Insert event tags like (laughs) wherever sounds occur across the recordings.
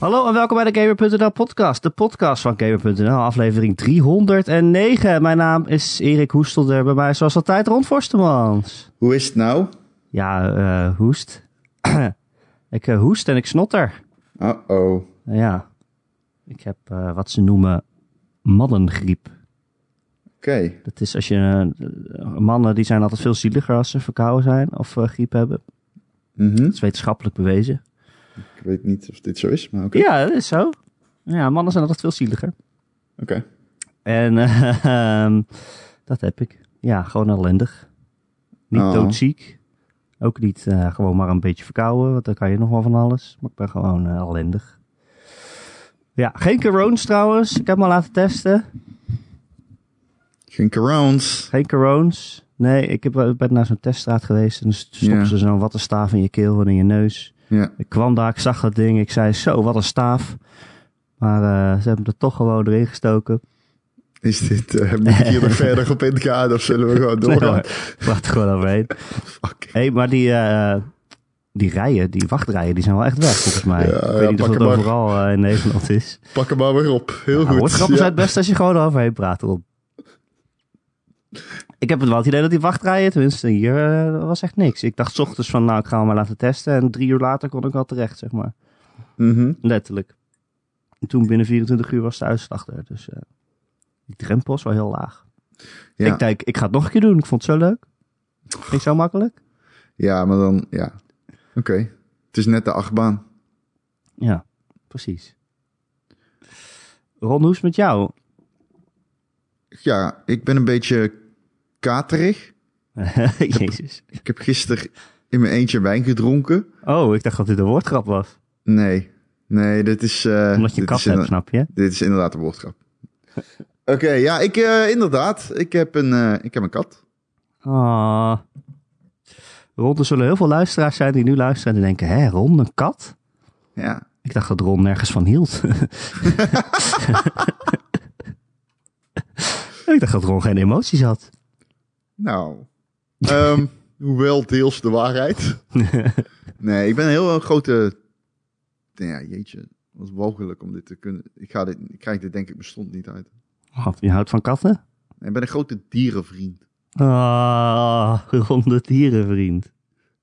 Hallo en welkom bij de Gamer.nl podcast. De podcast van Gamer.nl, aflevering 309. Mijn naam is Erik Hoestelder. Bij mij zoals altijd Ron Forstemans. Hoe is het nou? Ja, eh, hoest. (clears throat) ik eh, hoest en ik snotter. Uh-oh. Ja, ik heb eh, wat ze noemen maddengriep. Oké. Dat is als je... mannen die zijn altijd veel zieliger als ze verkouden zijn of griep hebben. Mhm. Dat is wetenschappelijk bewezen. Ik weet niet of dit zo is, maar oké. Ja, dat is zo. Ja, mannen zijn altijd veel zieliger. Oké. En eh, (laughs) ehm, dat heb ik. Ja, gewoon ellendig. Niet Oh. doodziek. Ook niet eh, gewoon maar een beetje verkouden, want dan kan je nog wel van alles. Maar ik ben gewoon eh, ellendig. Ja, geen corones trouwens. Ik heb me laten testen. Geen corones. Geen corones. Nee, ik heb, ik ben naar zo'n teststraat geweest. En dan stoppen ze zo'n wattenstaaf in je keel en in je neus. Ja. Ik kwam daar, ik zag dat ding. Ik zei, zo, wat een staaf. Maar eh, ze hebben er toch gewoon erin gestoken. Is dit, eh (laughs) moet ik hier nog (laughs) verder op ingaan of zullen we gewoon Nee, doorgaan? hoor. Wacht er gewoon overheen. Fuck. Hé, maar die, eh, die rijen, die wachtrijen, die zijn wel echt weg volgens mij. Ja, ik weet ja, niet of dat overal in Nederland is. Pak hem maar weer op. Heel Nou, goed. woordgrappen Ja. zijn het best als je gewoon overheen praat erop. Ik heb het wel het idee dat die wachtrijen, tenminste hier, eh, was echt niks. Ik dacht 's ochtends van, nou, ik ga hem maar laten testen. En drie uur later kon ik al terecht, zeg maar. Mhm. Letterlijk. En toen binnen 24 uur was de uitslag er. Dus eh, die drempel is wel heel laag. Ja. Ik denk, ik ga het nog een keer doen. Ik vond het zo leuk. Niet zo makkelijk. ja, maar dan, ja. Oké. Het is net de achtbaan. Ja, precies. Ron, hoe is het met jou? Ja, ik ben een beetje katerig. (laughs) Jezus. Ik heb gisteren in mijn eentje wijn gedronken. Oh, ik dacht dat dit een woordgrap was. Nee. Nee, dit is... eh, Omdat je kat hebt, snap je? Dit is inderdaad een woordgrap. (laughs) Oké, ja, ik eh, inderdaad. Ik heb een, eh, ik heb een kat. Ah. Ron, er zullen heel veel luisteraars zijn die nu luisteren en denken... Hé, Ron, een kat? Ja. Ik dacht dat Ron nergens van hield. (laughs) ik dacht dat Ron geen emoties had. Nou, ehm, (laughs) hoewel deels de waarheid. (laughs) Nee, ik ben een heel grote... Ja, jeetje, wat walgelijk om dit te kunnen. Ik, ga dit, ik krijg dit denk ik bestond niet uit. Oh, je houdt van katten? Nee, ik ben een grote dierenvriend. Ah, (laughs) Ron de dierenvriend.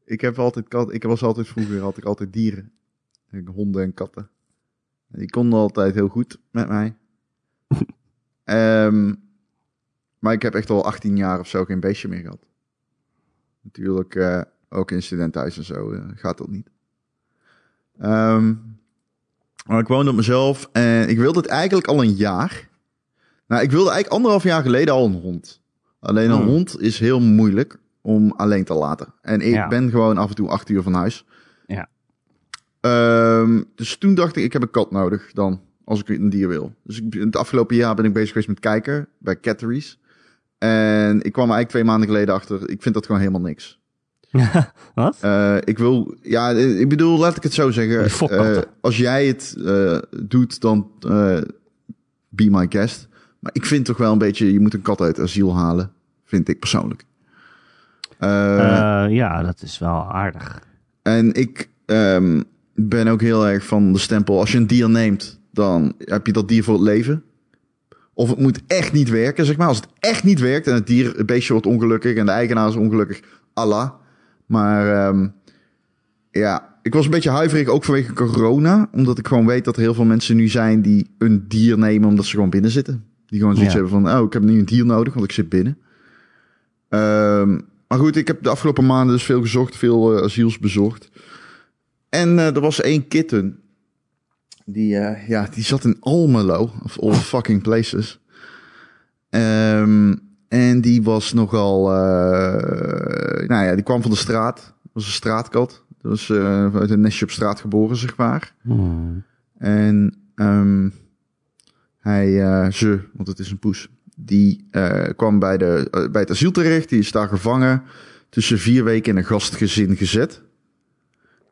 Ik heb altijd kat. Ik was altijd vroeger had ik altijd dieren. Ik- Honden en katten. En Die konden altijd heel goed met mij. Ehm, maar ik heb echt al 18 jaar of zo geen beestje meer gehad. Natuurlijk, eh, ook in studentenhuis en zo eh, gaat dat niet. Ehm, maar ik woonde op mezelf en ik wilde het eigenlijk al een jaar. Nou, ik wilde eigenlijk anderhalf jaar geleden al een hond. Alleen een Hmm. hond is heel moeilijk om alleen te laten. En ik Ja. ben gewoon af en toe acht uur van huis. Ja. Ehm, dus toen dacht ik, ik heb een kat nodig dan, als ik een dier wil. Dus ik, het afgelopen jaar ben ik bezig geweest met kijken bij Catteries. En ik kwam er eigenlijk twee maanden geleden achter, ik vind dat gewoon helemaal niks. (laughs) Wat? Eh, ik wil, ja, eh, ik bedoel, laat ik het zo zeggen. Eh, als jij het doet, dan be my guest. Maar ik vind toch wel een beetje, je moet een kat uit asiel halen, vind ik persoonlijk. Ja, dat is wel aardig. En ik ehm, ben ook heel erg van de stempel, als je een dier neemt, dan heb je dat dier voor het leven. Of het moet echt niet werken, zeg maar. Als het echt niet werkt en het dier, het beestje wordt ongelukkig en de eigenaar is ongelukkig, Allah. Maar ehm, ja, ik was een beetje huiverig ook vanwege corona. Omdat ik gewoon weet dat er heel veel mensen nu zijn die een dier nemen omdat ze gewoon binnen zitten. Die gewoon zoiets Ja. hebben van, oh, ik heb nu een dier nodig, want ik zit binnen. Ehm, maar goed, ik heb de afgelopen maanden dus veel gezocht, veel eh, asiels bezocht. En eh, er was één kitten. Die, eh, ja, die zat in Almelo, of all (laughs) fucking places. Ehm, en die was nogal, eh, nou ja, die kwam van de straat. Dat was een straatkat. Dat was eh, uit een nestje op straat geboren, zeg maar. Hmm. En ehm, hij, ze, want het is een poes, die kwam bij, de, bij het asiel terecht. Die is daar gevangen, tussen vier weken in een gastgezin gezet.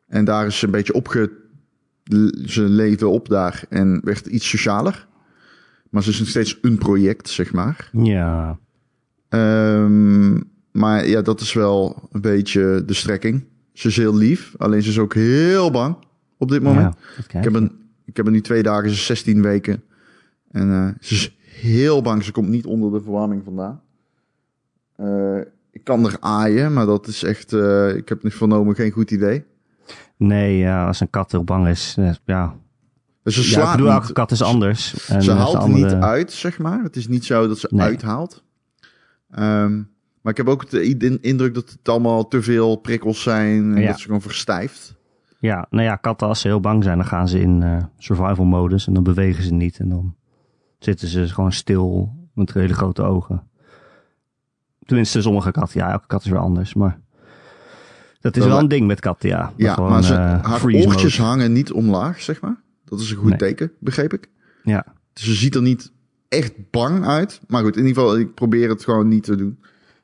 En daar is ze een beetje opge... Ze leefde op daar en werd iets socialer. Maar ze is nog steeds een project, zeg maar. Ja. Ehm, maar ja, dat is wel een beetje de strekking. Ze is heel lief, alleen ze is ook heel bang op dit moment. Ja, Ik heb een Ik heb er nu twee dagen, ze is 16 weken. En eh, ze is heel bang. Ze komt niet onder de verwarming vandaan. Eh, ik kan er aaien, maar dat is echt, eh, ik heb niet vernomen, geen goed idee. Nee, ja, als een kat heel bang is, eh, ja. Dus ze ja ik slaat bedoel, elke kat is anders. En ze haalt andere- niet uit, zeg maar. Het is niet zo dat ze Nee. uithaalt. Ehm, maar ik heb ook de in- indruk dat het allemaal te veel prikkels zijn. En Ja. dat ze gewoon verstijft. Ja, nou ja, katten als ze heel bang zijn, dan gaan ze in eh, survival modus en dan bewegen ze niet. En dan zitten ze gewoon stil met hele grote ogen. Tenminste, sommige katten. Ja, elke kat is weer anders, maar... Dat is Wel, wel een ding met katten, ja. Ja, Gewoon, maar ze, eh, haar oortjes mode. hangen niet omlaag, zeg maar. Dat is een goed Nee. teken, begreep ik. Ja, Dus ze ziet er niet echt bang uit. Maar goed, in ieder geval, ik probeer het gewoon niet te doen.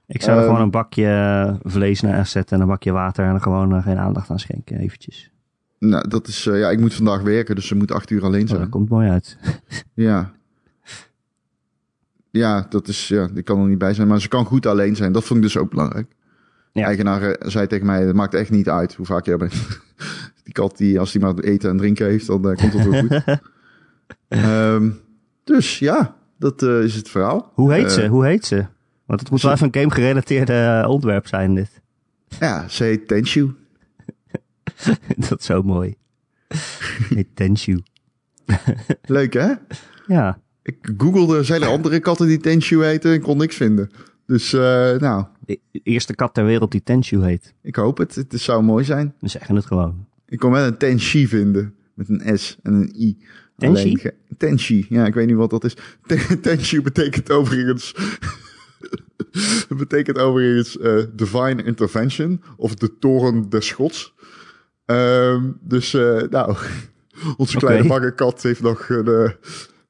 ik zou er Ehm, gewoon een bakje vlees naar zetten en een bakje water en er gewoon eh, geen aandacht aan schenken, eventjes. Nou, dat is, eh, ja, ik moet vandaag werken, dus ze moet acht uur alleen Oh, zijn. dat komt mooi uit. (laughs) Ja. Ja, dat is, ja, ik kan er niet bij zijn, maar ze kan goed alleen zijn. Dat vond ik dus ook belangrijk. Ja. eigenaar eh, zei tegen mij, het maakt echt niet uit hoe vaak jij bent. (laughs) die kat, die, als die maar eten en drinken heeft, dan eh, komt het wel goed. (laughs) Ehm, dus ja, dat eh, is het verhaal. Hoe heet ze? Hoe heet ze? Want het moet wel even een game-gerelateerde onderwerp zijn, dit. Ja, ze heet Tenshu. (laughs) dat is zo mooi. Hey, Tenshu. Leuk hè? Ja, Ik googelde, zijn er andere katten die Tenshu heten en kon niks vinden. Dus eh, nou, de eerste kat ter wereld die Tenshu heet. ik hoop het. Het zou mooi zijn. We zeggen het gewoon. Ik kon wel een Tenshi vinden. Met een S en een I. Tenshi? Alleen Tenshi. Ja, ik weet niet wat dat is. Ten- (laughs) Tenshi betekent overigens... Het (laughs) betekent overigens eh, Divine Intervention. Of de toren des gods. Ehm, dus, eh, nou... (laughs) Onze kleine bange kat heeft nog een,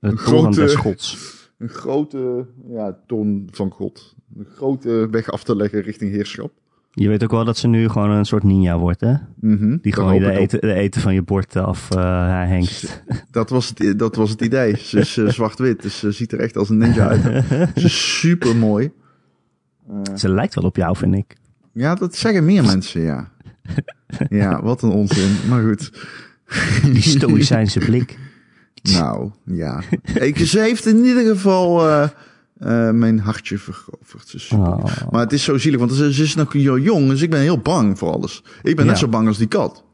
Het grote- gods. een grote ja, toon van god. Een grote weg af te leggen richting heerschap. Je weet ook wel dat ze nu gewoon een soort ninja wordt, hè? Mhm, Die gewoon de eten, de eten van je bord af eh. Dat was het, dat was het idee. (laughs) Ze is eh, zwart-wit, dus ze ziet er echt als een ninja uit. (laughs) Ze is super mooi. Ze lijkt wel op jou, vind ik. Ja, dat zeggen meer mensen, ja. (laughs) Ja, wat een onzin. Maar goed. Die stoïcijnse blik. Nou, ja. Ik, ze heeft in ieder geval eh, mijn hartje veroverd. Oh. Maar het is zo zielig, want ze, ze is nog jo- jong, dus ik ben heel bang voor alles. Ik ben net zo bang als die kat.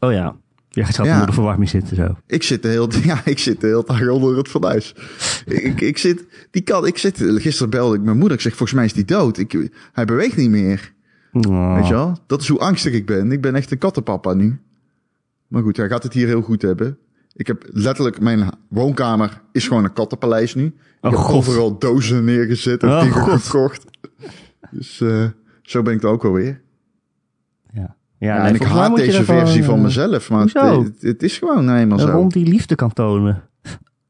Oh ja. Je gaat Ja. onder de verwarming zitten zo. Ik zit de hele, (laughs) ja, ik zit de hele dag onder het fornuis. ik, ik zit, die kat, ik zit, gisteren belde ik mijn moeder. Ik zeg, volgens mij is die dood. Ik, hij beweegt niet meer. Oh. Weet je wel? Dat is hoe angstig ik ben. Ik ben echt een kattenpapa nu. Maar goed, hij gaat het hier heel goed hebben. Ik heb letterlijk, mijn woonkamer is gewoon een kattenpaleis nu. Ik Oh, heb God. overal dozen neergezet en Oh, dingen God. gekocht. Dus eh, zo ben ik er ook alweer. Ja. Ja, nee, en ik haat deze er gewoon, versie van eh, mezelf. Maar het, het is gewoon eenmaal Een zo. hond die liefde kan tonen.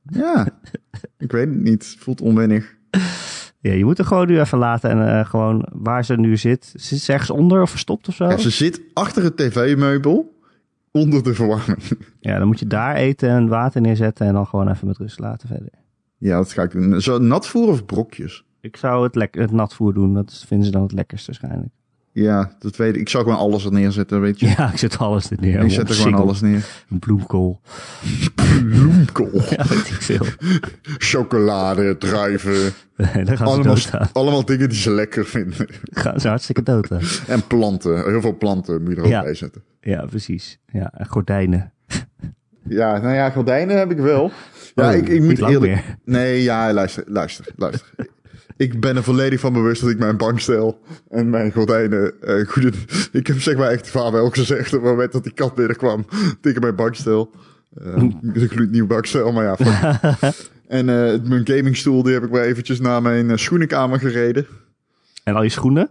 Ja, ik weet het niet. Het voelt onwennig. Ja, je moet er gewoon nu even laten en eh, gewoon waar ze nu zit. Zit ze ergens onder of verstopt of zo? Ja, ze zit achter het tv-meubel onder de verwarming. (laughs) Ja, dan moet je daar eten en water neerzetten en dan gewoon even met rust laten verder. Ja, dat ga ik doen. Zo natvoer of brokjes? Ik zou het, het natvoer doen, dat vinden ze dan het lekkerst waarschijnlijk. Ja, dat weet ik. Ik zou gewoon alles er neerzetten, weet je. (laughs) Ja, ik zet alles er neer. ik zet er gewoon alles neer. Een bloemkool. Bloemkool, (laughs) Ja, weet ik veel. (laughs) chocolade, druiven. Nee, daar gaan ze Allemaal, dood aan. allemaal dingen die ze lekker vinden. Gaan ze hartstikke dood aan. En planten. Heel veel planten moet je er ook Ja. bij zetten. Ja, precies. Ja, en gordijnen. Ja, nou ja, gordijnen heb ik wel. Ja, Oh, ik, ik niet moet eerlijk... meer. Nee, ja, luister, luister, luister. Ik ben er volledig van bewust dat ik mijn bankstel en mijn gordijnen uh, goed in... Ik heb zeg maar echt vaarwel gezegd op het moment dat die kat binnenkwam tegen mijn bankstel. Uh, een gloednieuw bankstel, maar ja. (laughs) en uh, mijn gamingstoel, die heb ik wel eventjes naar mijn schoenenkamer gereden. En al je schoenen?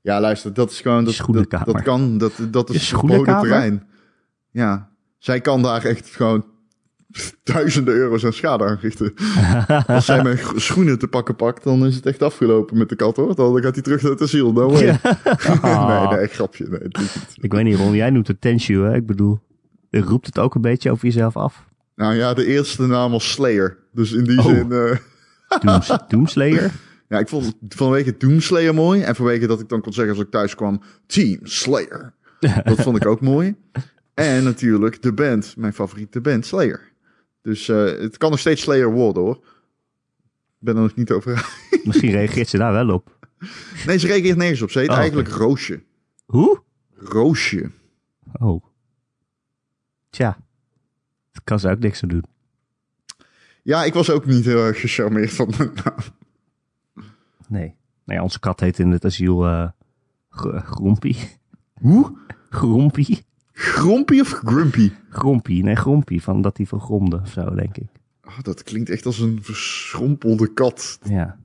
Ja, luister, dat is gewoon... Dat, dat, dat kan, dat, dat is verboden terrein. Ja, zij kan daar echt gewoon (laughs) duizenden euro's aan schade aanrichten. (laughs) Als zij mijn schoenen te pakken pakt, dan is het echt afgelopen met de kat hoor. Dan gaat hij terug naar het asiel. No way. Ja. (laughs) nee, nee, grapje. Nee. Ik weet niet waarom jij noemt het Tenshu, hè? Ik bedoel, roept het ook een beetje over jezelf af? Nou ja, de eerste naam was Slayer. Dus in die Oh. zin... Uh... Dooms Doomslayer? Ja, ik vond vanwege Doomslayer mooi. En vanwege dat ik dan kon zeggen als ik thuis kwam, Team Slayer. Dat vond ik ook mooi. En natuurlijk de band, mijn favoriete band, Slayer. Dus eh, het kan nog steeds Slayer worden hoor. Ik ben er nog niet over. (laughs) Misschien reageert ze daar wel op. nee, ze reageert nergens op. Ze heet Oh, eigenlijk Roosje. Hoe? Roosje. Oh. Tja. Kan ze ook niks aan doen. Ja, ik was ook niet heel erg gecharmeerd van de naam. Nee. Nee, onze kat heet in het asiel Gr- Grompie. Hoe? Grompie? Grompy of Grumpy? Grompie. Nee, Grompie. Van dat hij vergromde of zo, denk ik. Oh, dat klinkt echt als een verschrompelde kat. Ja.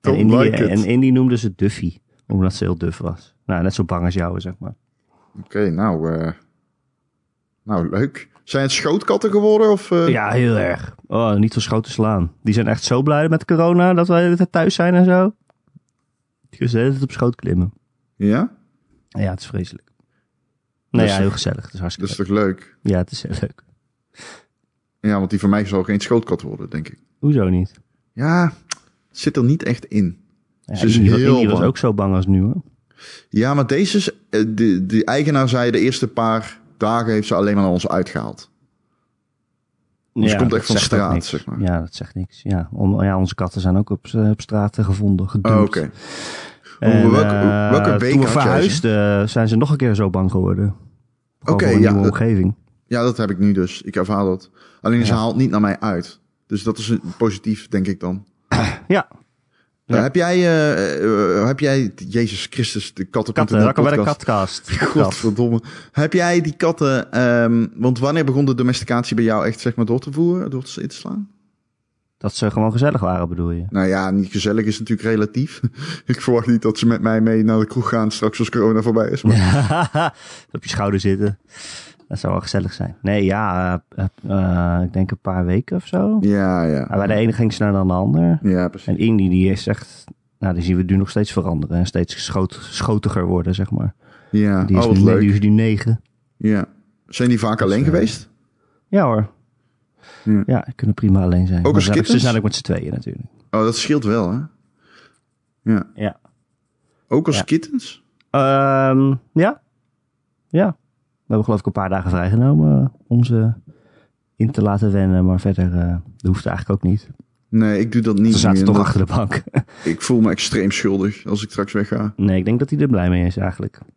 En Indy, like en Indy noemde ze Duffy. Omdat ze heel duf was. Nou, net zo bang als jou, zeg maar. Oké, nou, eh, nou leuk. Zijn het schootkatten geworden? Of, eh? Ja, heel erg. Oh, niet zo schoot te slaan. Die zijn echt zo blij met corona dat wij thuis zijn en zo. Kunnen de hele tijd op schoot klimmen. Ja? Ja, het is vreselijk. Nee, Dus- ja, heel gezellig. Het is Dat hartstikke is toch leuk? leuk. Ja, het is heel leuk. Ja, want die van mij zal geen schootkat worden, denk ik. Hoezo niet? Ja, zit er niet echt in. Ja, Ze is heel Indy was ook zo bang als nu, hoor. Ja, maar deze, is, eh, de, de eigenaar zei de eerste paar dagen heeft ze alleen maar naar ons uitgehaald. Dus Ja, komt dat echt van straat, zeg maar. Ja, dat zegt niks. Ja, om, ja onze katten zijn ook op, eh, op straat eh, gevonden, gedumpt. Oh, Oké. Welke- eh, welke week toen we verhuisden, zijn ze nog een keer zo bang geworden. Oké, ja, dat- omgeving. Ja, dat heb ik nu dus. Ik ervaar dat. Alleen ze Ja. haalt niet naar mij uit. Dus dat is een- positief, denk ik dan. (clears throat) Ja, Uh, Ja. heb jij, eh, eh, heb jij, Jezus Christus, de katten. katten. Welkom bij de katkast. (laughs) Godverdomme. Heb jij die katten, ehm, want wanneer begon de domesticatie bij jou echt zeg maar door te voeren, door te in te slaan? Dat ze gewoon gezellig waren, bedoel je? Nou ja, niet gezellig is natuurlijk relatief. (laughs) ik verwacht niet dat ze met mij mee naar de kroeg gaan straks als corona voorbij is. Maar... (laughs) op je schouder zitten. Dat zou wel gezellig zijn. Nee, ja, eh, eh, ik denk een paar weken of zo. Ja, ja. Maar bij de ene ging sneller dan de ander. Ja, precies. En Indy, die is echt... Nou, die zien we nu nog steeds veranderen. En steeds schoot, schotiger worden, zeg maar. Ja, Die is, oh, wat nu, leuk. die is nu negen. Ja. Zijn die vaak alleen eh, geweest? Ja hoor. Ja. Kunnen prima alleen zijn. Ook als kittens? Ze zijn ook met z'n tweeën natuurlijk. Oh, dat scheelt wel, hè? Ja. Ja. Ook als Ja. kittens? Ehm, ja. Ja. We hebben geloof ik een paar dagen vrijgenomen eh, om ze in te laten wennen. Maar verder, eh dat hoeft eigenlijk ook niet. Nee, ik doe dat niet Ze zaten meer. toch Dat- achter de bank. (laughs) Ik voel me extreem schuldig als ik straks wegga. nee, ik denk dat hij er blij mee is eigenlijk. Dat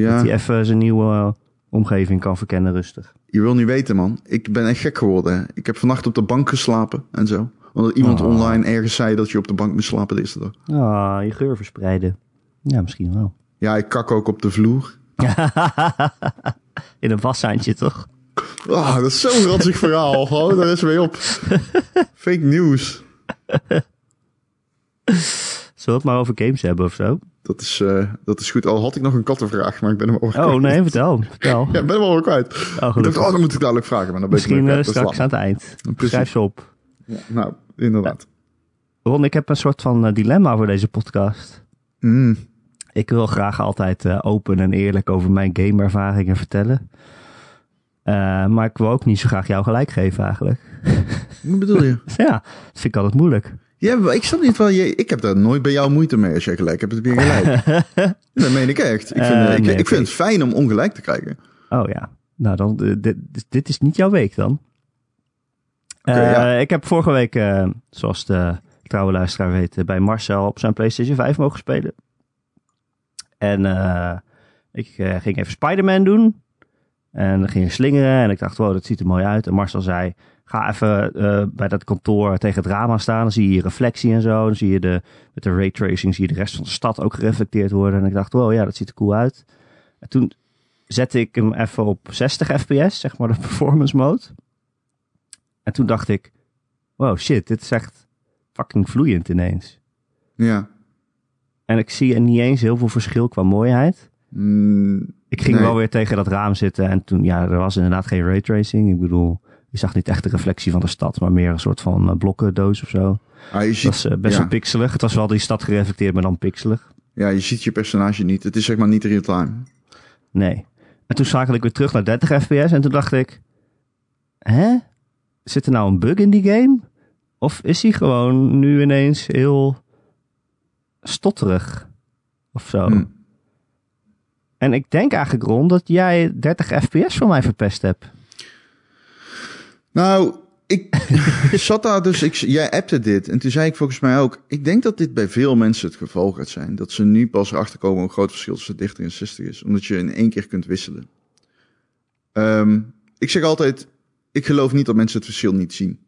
Ja, hij even zijn nieuwe omgeving kan verkennen rustig. je wil niet weten, man. Ik ben echt gek geworden. Ik heb vannacht op de bank geslapen en zo. Omdat iemand Oh. online ergens zei dat je op de bank moest slapen de eerste dag. Ah, je geur verspreiden. Ja, misschien wel. Ja, ik kak ook op de vloer. (laughs) In een washandje, toch? Ah, dat is zo'n ranzig verhaal. Hou daar eens mee op. Fake news. (laughs) Zullen we het maar over games hebben of zo? Dat is, eh, dat is goed. Al had ik nog een kattenvraag, maar ik ben hem over Oh nee, vertel. Vertel. (laughs) Ja, ik ben hem al kwijt. Oh, Ik dacht, oh, dan moet ik dadelijk vragen, maar dan ben ik Misschien eh, straks aan het eind. Precies. Schrijf ze op. Ja, nou, inderdaad. Ron, ik heb een soort van eh, dilemma voor deze podcast. Mm. Ik wil graag altijd open en eerlijk over mijn gameervaringen vertellen. Maar ik wil ook niet zo graag jou gelijk geven eigenlijk. Wat bedoel je? (laughs) ja, dat vind ik altijd moeilijk. Ja, ik snap niet wel. Je, ik heb daar nooit bij jou moeite mee als jij gelijk hebt. Heb je gelijk. (laughs) dat meen ik echt. Ik vind, Eh, ik, nee, ik vind het fijn om ongelijk te krijgen. Oh ja, nou dan, eh, dit, dit is niet jouw week dan. Eh, ja. Ik heb vorige week, zoals de trouwe luisteraar weet, bij Marcel op zijn PlayStation 5 mogen spelen. En ik ging even Spider-Man doen. En dan ging slingeren en ik dacht, wow, dat ziet er mooi uit. En Marcel zei, ga even eh, bij dat kantoor tegen het raam aan staan. Dan zie je je reflectie en zo. Dan zie je de, met de raytracing zie je de rest van de stad ook gereflecteerd worden. En ik dacht, wow, ja, dat ziet er cool uit. En toen zette ik hem even op 60 fps, zeg maar de performance mode. En toen dacht ik, wow, shit, dit is echt fucking vloeiend ineens. Ja. En ik zie er niet eens heel veel verschil qua mooiheid. Mm, Ik ging Nee. wel weer tegen dat raam zitten en toen, ja, er was inderdaad geen raytracing. Ik bedoel, je zag niet echt de reflectie van de stad, maar meer een soort van eh, blokkendoos of zo. ah, je, Het was eh, best ja. wel pixelig. Het was wel die stad gereflecteerd, maar dan pixelig. ja, je ziet je personage niet. Het is zeg maar niet real time. Nee. En toen schakelde ik weer terug naar 30 fps en toen dacht ik, hè? Zit er nou een bug in die game? Of is hij gewoon nu ineens heel stotterig? Of zo. Hm. En ik denk eigenlijk, Ron, dat jij 30 fps van mij verpest hebt. Nou, ik (laughs) zat daar dus, ik, jij appte dit en toen zei ik volgens mij ook, ik denk dat dit bij veel mensen het geval gaat zijn. Dat ze nu pas erachter komen hoe groot verschil tussen 30 en 60 is. Omdat je in één keer kunt wisselen. Ehm, ik zeg altijd, ik geloof niet dat mensen het verschil niet zien.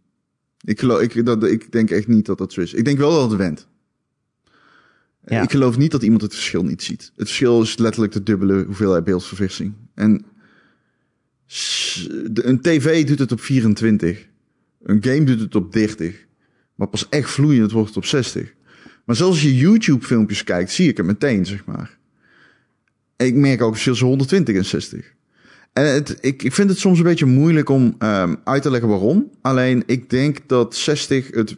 Ik, geloof, ik, dat, ik denk echt niet dat dat zo is. Ik denk wel dat het went. Ja. Ik geloof niet dat iemand het verschil niet ziet. Het verschil is letterlijk de dubbele hoeveelheid beeldverversing. En een tv doet het op 24. Een game doet het op 30. Maar pas echt vloeiend wordt het op 60. Maar zelfs als je YouTube filmpjes kijkt, zie ik het meteen, zeg maar. En ik merk ook het verschil tussen 120 en 60. En het, ik, ik vind het soms een beetje moeilijk om ehm, uit te leggen waarom. Alleen ik denk dat 60 het.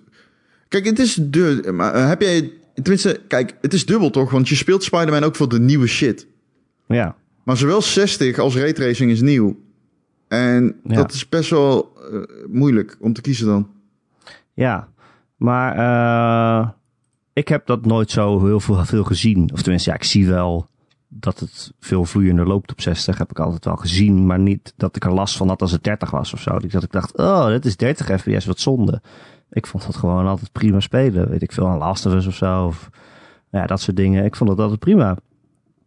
Kijk, het is de. Maar eh, heb jij. Tenminste, kijk, het is dubbel toch? Want je speelt Spider-Man ook voor de nieuwe shit. Ja, Maar zowel 60 als raytracing is nieuw. En Ja. dat is best wel eh, moeilijk om te kiezen dan. ja. Maar eh, ik heb dat nooit zo heel veel, veel gezien. Of tenminste, ja, ik zie wel dat het veel vloeiender loopt op 60. Heb ik altijd wel gezien. Maar niet dat ik er last van had als het 30 was of zo. Dat ik dacht, oh, dit is 30 fps, wat zonde. Ik vond dat gewoon altijd prima spelen. Weet ik veel, aan Last of Us of zo. Of ja, dat soort dingen. Ik vond dat altijd prima.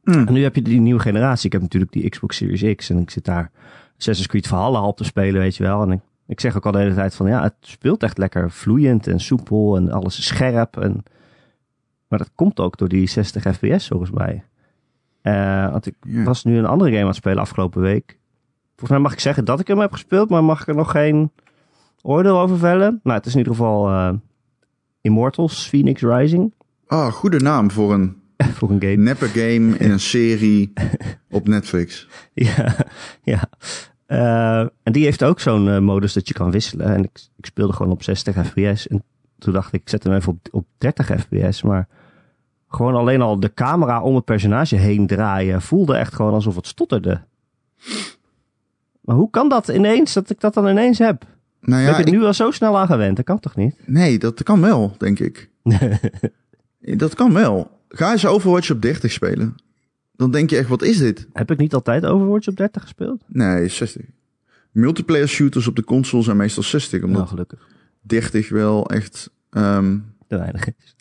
En nu heb je die nieuwe generatie. Ik heb natuurlijk die Xbox Series X. En ik zit daar Assassin's Creed Valhalla op te spelen, weet je wel. En ik, ik zeg ook al de hele tijd van, ja, het speelt echt lekker vloeiend en soepel. En alles is scherp. En, maar dat komt ook door die 60 fps volgens mij. Eh, want ik Ja. was nu een andere game aan het spelen afgelopen week. Volgens mij mag ik zeggen dat ik hem heb gespeeld, maar mag ik er nog geen oordeel over vellen? Nou, het is in ieder geval eh, Immortals Phoenix Rising. Ah, goede naam voor een (laughs) voor een game. neppe game in een serie (laughs) op Netflix. Ja, (laughs) ja. Eh, en die heeft ook zo'n eh, modus dat je kan wisselen. En ik, ik speelde gewoon op 60 fps. En toen dacht ik, ik zet hem even op, op 30 fps. Maar gewoon alleen al de camera om het personage heen draaien voelde echt gewoon alsof het stotterde. Maar hoe kan dat ineens, dat ik dat dan ineens heb? Nou ben ja, ik er ik- nu al zo snel aan gewend? Dat kan toch niet? nee, dat kan wel, denk ik. dat kan wel. Ga eens Overwatch op 30 spelen. Dan denk je echt, wat is dit? heb ik niet altijd Overwatch op 30 gespeeld? Nee, 60. Multiplayer shooters op de console zijn meestal 60, omdat Nou, gelukkig. 30 wel echt... ehm, Te weinig is.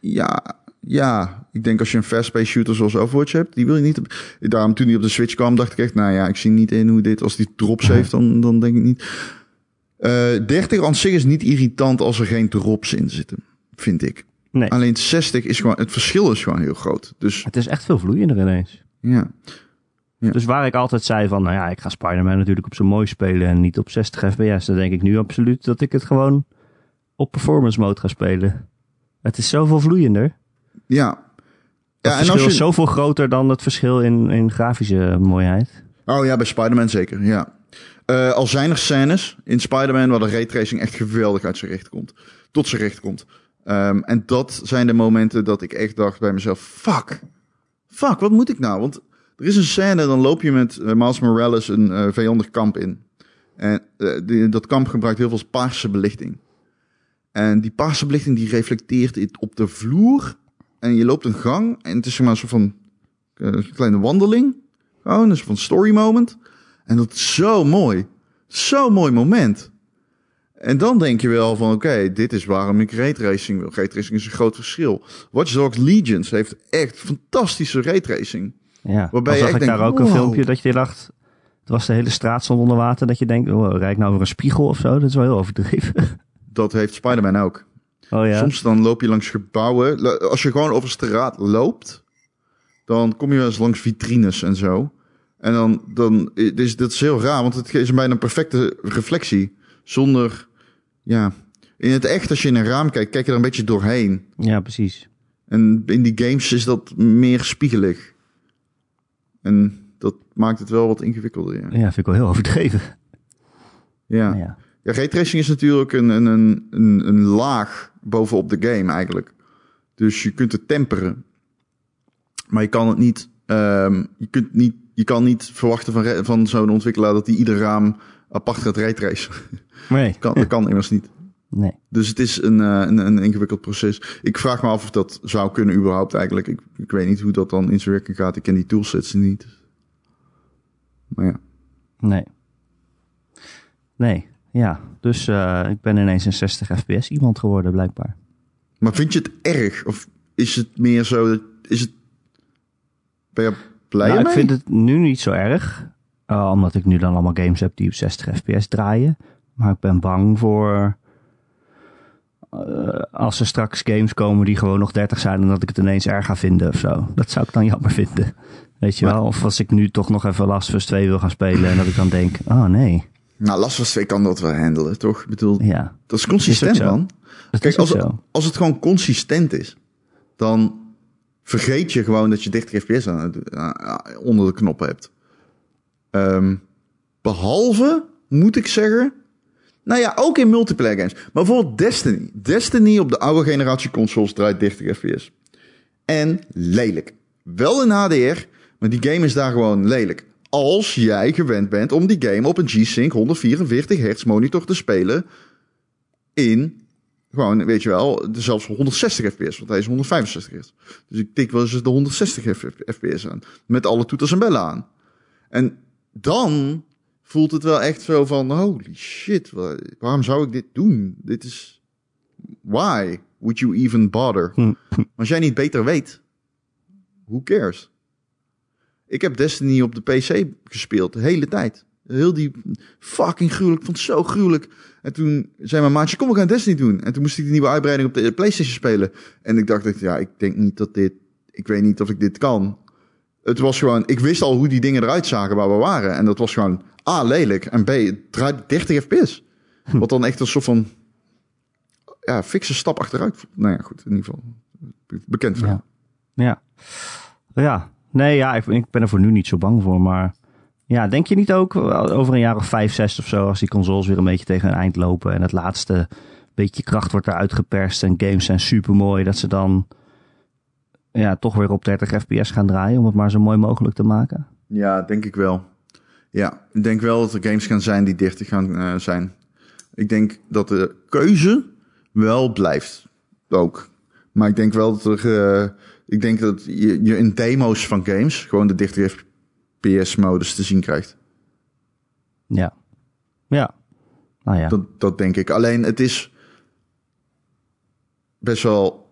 ja, ja, ik denk als je een fast-paced shooter zoals Overwatch hebt, die wil je niet... Op, daarom toen die op de Switch kwam, dacht ik echt, nou ja, ik zie niet in hoe dit... Als die drops heeft, dan, dan denk ik niet... Eh 30 aan zich is niet irritant als er geen drops in zitten, vind ik. Nee, Alleen 60 is gewoon... Het verschil is gewoon heel groot. Dus het is echt veel vloeiender ineens. ja, Ja. Dus waar ik altijd zei van, nou ja, ik ga Spider-Man natuurlijk op zijn mooi spelen en niet op 60 fps. Dan denk ik nu absoluut dat ik het gewoon op performance mode ga spelen. Het is zoveel vloeiender. ja. Het Ja, en verschil als je... is zoveel groter dan het verschil in, in grafische mooiheid. Oh ja, bij Spider-Man zeker, ja. Eh, al zijn er scènes in Spider-Man waar de raytracing echt geweldig uit zijn recht komt. Tot zijn recht komt. Ehm, en dat zijn de momenten dat ik echt dacht bij mezelf, fuck. Fuck, wat moet ik nou? Want er is een scène, dan loop je met eh, Miles Morales een eh, vijandig kamp in. En eh, die- dat kamp gebruikt heel veel paarse belichting. En die paarse belichting die reflecteert op de vloer. En je loopt een gang en het is zeg maar een soort van een kleine wandeling. Gewoon een soort van story moment. En dat is zo mooi. Zo'n mooi moment. En dan denk je wel van, oké, dit is waarom ik raytracing wil. Raytracing is een groot verschil. Watch Dogs Legions heeft echt fantastische raytracing. Ja, Waarbij zag ik daar ook een filmpje dat je dacht, het was de hele straat stond onder water. Dat je denkt, oh, rijd nou over een spiegel of zo? Dat is wel heel overdreven. (laughs) Dat heeft Spider-Man ook. Oh ja, Soms dan loop je langs gebouwen. Als je gewoon over straat loopt, dan kom je wel eens langs vitrines en zo. En dan, dan is dat is heel raar, want het is bijna een perfecte reflectie. Zonder, ja, in het echt als je in een raam kijkt, kijk je er een beetje doorheen. ja, precies. En in die games is dat meer spiegelig. En dat maakt het wel wat ingewikkelder, ja. Ja, vind ik wel heel overdreven. Ja, Ja. ja raytracing is natuurlijk een, een, een, een, een laag bovenop de game eigenlijk. Dus je kunt het temperen. Maar je kan het niet, ehm, je kunt niet, je kan niet verwachten van, van zo'n ontwikkelaar dat hij ieder raam apart gaat raytracen. (laughs) Nee, (laughs) kan, dat kan immers niet. Nee. Dus het is een, eh, een, een ingewikkeld proces. Ik vraag me af of dat zou kunnen überhaupt eigenlijk. Ik, ik weet niet hoe dat dan in zijn werking gaat. Ik ken die toolsets niet. Maar ja. Nee. Nee, ja. Dus eh, ik ben ineens een 60 fps iemand geworden, blijkbaar. Maar vind je het erg? Of is het meer zo dat... Is het... Ben je blij nou, ik ermee? vind het nu niet zo erg. eh, omdat ik nu dan allemaal games heb die op 60 fps draaien. Maar ik ben bang voor... eh, als er straks games komen die gewoon nog 30 zijn... en dat ik het ineens erg ga vinden of zo. Dat zou ik dan jammer vinden. Weet je Maar- wel? Of als ik nu toch nog even Last of Us 2 wil gaan spelen... en dat ik dan denk, oh nee, Nou, Last of Us 2 kan dat wel handelen, toch? Ik bedoel, ja. dat is consistent, Is man. Dat Kijk, als, als het gewoon consistent is, dan vergeet je gewoon dat je 30 fps aan het- onder de knop hebt. Ehm, behalve, moet ik zeggen, nou ja, ook in multiplayer games. Maar bijvoorbeeld Destiny. Destiny op de oude generatie consoles draait 30 fps. En lelijk. Wel in HDR, maar die game is daar gewoon lelijk. Als jij gewend bent om die game op een G-Sync 144 hertz monitor te spelen in gewoon, weet je wel, zelfs 160 fps, want hij is 165 hertz. Dus ik tik wel eens de 160 F- fps aan, met alle toeters en bellen aan. En dan voelt het wel echt zo van, holy shit, wa- waarom zou ik dit doen? Dit is, why would you even bother? Hm. Als jij niet beter weet, who cares? Ik heb Destiny op de PC gespeeld, de hele tijd. Heel die fucking gruwelijk, vond het zo gruwelijk. En toen zei mijn maatje, kom we gaan Destiny doen. En toen moest ik de nieuwe uitbreiding op de Playstation spelen. En ik dacht, ja, ik denk niet dat dit, ik weet niet of ik dit kan. Het was gewoon, ik wist al hoe die dingen eruit zagen waar we waren. En dat was gewoon A, lelijk. En B, het draait 30 fps. Wat dan echt een soort van, ja, fikse stap achteruit. Nou ja, goed, in ieder geval. Bekend verhaal. Ja. Ja. Ja. Nee, ja, ik, ik ben er voor nu niet zo bang voor. Maar ja, denk je niet ook over een jaar of vijf, zes of zo, als die consoles weer een beetje tegen een eind lopen en het laatste beetje kracht wordt eruit geperst en games zijn super mooi, dat ze dan ja, toch weer op 30 fps gaan draaien om het maar zo mooi mogelijk te maken? Ja, denk ik wel. Ja, ik denk wel dat er games gaan zijn die 30 gaan eh, zijn. Ik denk dat de keuze wel blijft. Ook. Maar ik denk wel dat er. eh, ik denk dat je, je in demo's van games gewoon de 30 fps modus te zien krijgt. Ja. Ja. Nou ja. Dat, dat denk ik. Alleen het is best wel.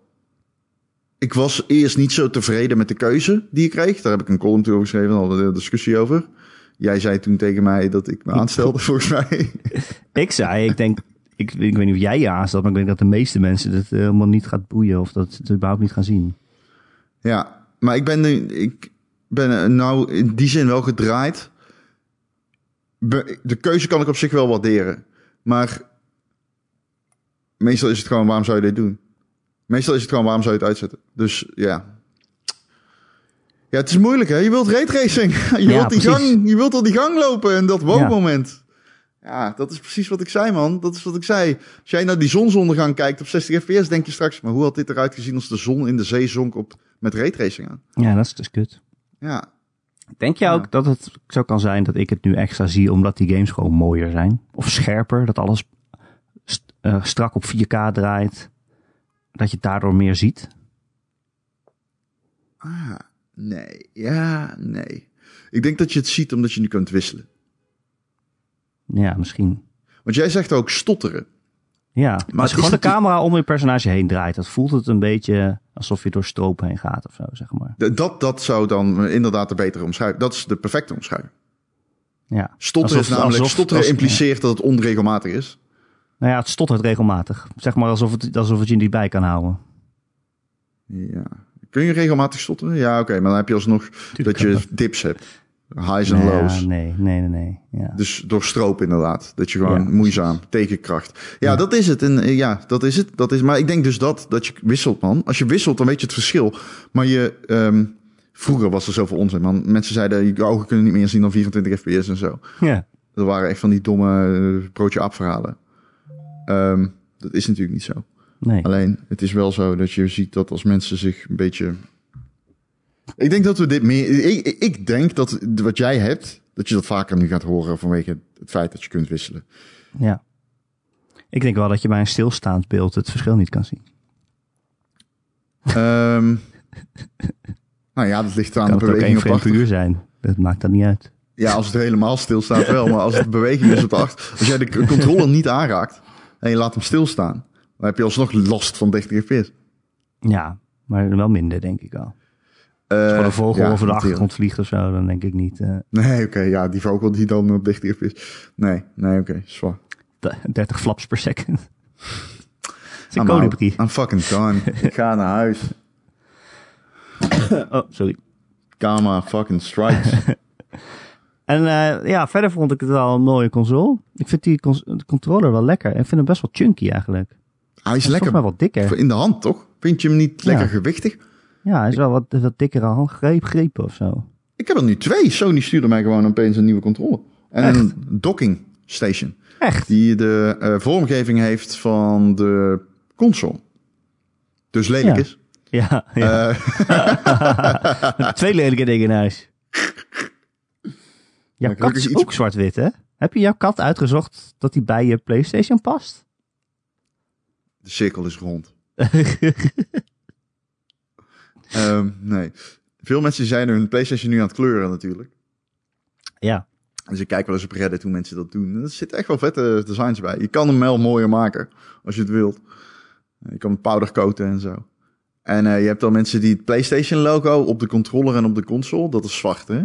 Ik was eerst niet zo tevreden met de keuze die ik kreeg. Daar heb ik een column over geschreven, we een discussie over. Jij zei toen tegen mij dat ik me aanstelde, (laughs) volgens mij. Ik zei, ik denk, ik, ik weet niet of jij je aanstelt, maar ik denk dat de meeste mensen het helemaal niet gaat boeien of dat ze het überhaupt niet gaan zien. Ja, maar ik ben, nu, ik ben nou in die zin wel gedraaid. De keuze kan ik op zich wel waarderen. Maar meestal is het gewoon, waarom zou je dit doen? Meestal is het gewoon, waarom zou je het uitzetten? Dus ja. Ja, het is moeilijk hè. Je wilt raytracing. (laughs) Je, Ja, wilt die precies. gang, je wilt al die gang lopen en dat wow-moment. Ja, dat is precies wat ik zei, man. Dat is wat ik zei. Als jij naar die zonsondergang kijkt op 60 fps, denk je straks... maar hoe had dit eruit gezien als de zon in de zee zonk op, met raytracing aan? Ja, dat is dus kut. Ja, Denk je Ja. ook dat het zo kan zijn dat ik het nu extra zie omdat die games gewoon mooier zijn? Of scherper, dat alles st- eh, strak op 4K draait? Dat je het daardoor meer ziet? ah, nee, ja, nee. Ik denk dat je het ziet omdat je nu kunt wisselen. Ja, misschien. Want jij zegt ook stotteren. Ja, maar als gewoon de camera om je personage heen draait, dat voelt het een beetje alsof je door stroop heen gaat of zo, zeg maar. Dat, dat zou dan inderdaad de betere omschrijving. Dat is de perfecte omschrijving. Ja. Stotteren Alsof- is namelijk, alsof- stotteren impliceert dat het onregelmatig is. Nou ja, het stottert regelmatig. Zeg maar alsof het, alsof het je niet bij kan houden. Ja. Kun je regelmatig stotteren? Ja, oké, maar dan heb je alsnog dat je dat. dips hebt. Highs en ja, lows. nee, nee, nee, nee. Ja. Dus door stroop inderdaad. Dat je gewoon Ja, moeizaam, tegenkracht. Ja, dat is het. En eh, ja, dat is het. Dat is, maar ik denk dus dat, dat je wisselt, man. Als je wisselt, dan weet je het verschil. Maar je, ehm, vroeger was er zoveel onzin, man. Mensen zeiden, je ogen kunnen niet meer zien dan 24 fps en zo. ja. Dat waren echt van die domme eh, broodje aap verhalen. Ehm, dat is natuurlijk niet zo. Nee. Alleen, het is wel zo dat je ziet dat als mensen zich een beetje... Ik denk dat we dit meer... Ik, ik- denk dat wat jij hebt, dat je dat vaker nu gaat horen vanwege het feit dat je kunt wisselen. Ja. Ik denk wel dat je bij een stilstaand beeld het verschil niet kan zien. Ehm, (laughs) nou ja, dat ligt aan Kan de het ook één beweging op achter. zijn. Dat maakt dat niet uit. Ja, als het helemaal stilstaat wel. Maar als het beweging is op de achter... Als jij de c- controller niet aanraakt en je laat hem stilstaan... dan heb je alsnog last van 30 fps. Ja, maar wel minder denk ik al. Als Eh een vogel ja, over de achtergrond vliegt of zo, dan denk ik niet. eh, Nee, oké. ja, die vogel die dan op 30 fps. Nee, nee, oké. zwaar. d- 30 flaps per second. (laughs) Out. kolibrie. I'm fucking done. (laughs) ik ga naar huis. Oh, sorry. Gamma fucking strikes. (laughs) En eh, ja, verder vond ik het wel een mooie console. Ik vind die cons- de controller wel lekker. En ik vind hem best wel chunky eigenlijk. Hij is Hij is lekker wat dikker. in de hand, toch? Vind je hem niet lekker Ja. gewichtig? Ja, hij is wel wat, wat dikkere handgreep, grepen of zo. Ik heb er nu twee. Sony stuurde mij gewoon opeens een nieuwe controller. En Echt? een docking station. Echt? Die de eh, vormgeving heeft van de console. Dus lelijk Ja. is. Ja, ja. Eh, (laughs) twee lelijke dingen in huis. (laughs) Jouw Ja, kat is iets- ook zwart-wit, hè? Heb je jouw kat uitgezocht dat hij bij je PlayStation past? de cirkel is rond. (laughs) Ehm, nee. Veel mensen zijn hun PlayStation nu aan het kleuren natuurlijk. ja. Dus ik kijk wel eens op Reddit hoe mensen dat doen. En Er zitten echt wel vette designs bij. Je kan hem wel mooier maken als je het wilt. Je kan hem powdercoaten en zo. En eh, je hebt dan mensen die het PlayStation logo op de controller en op de console, dat is zwart hè.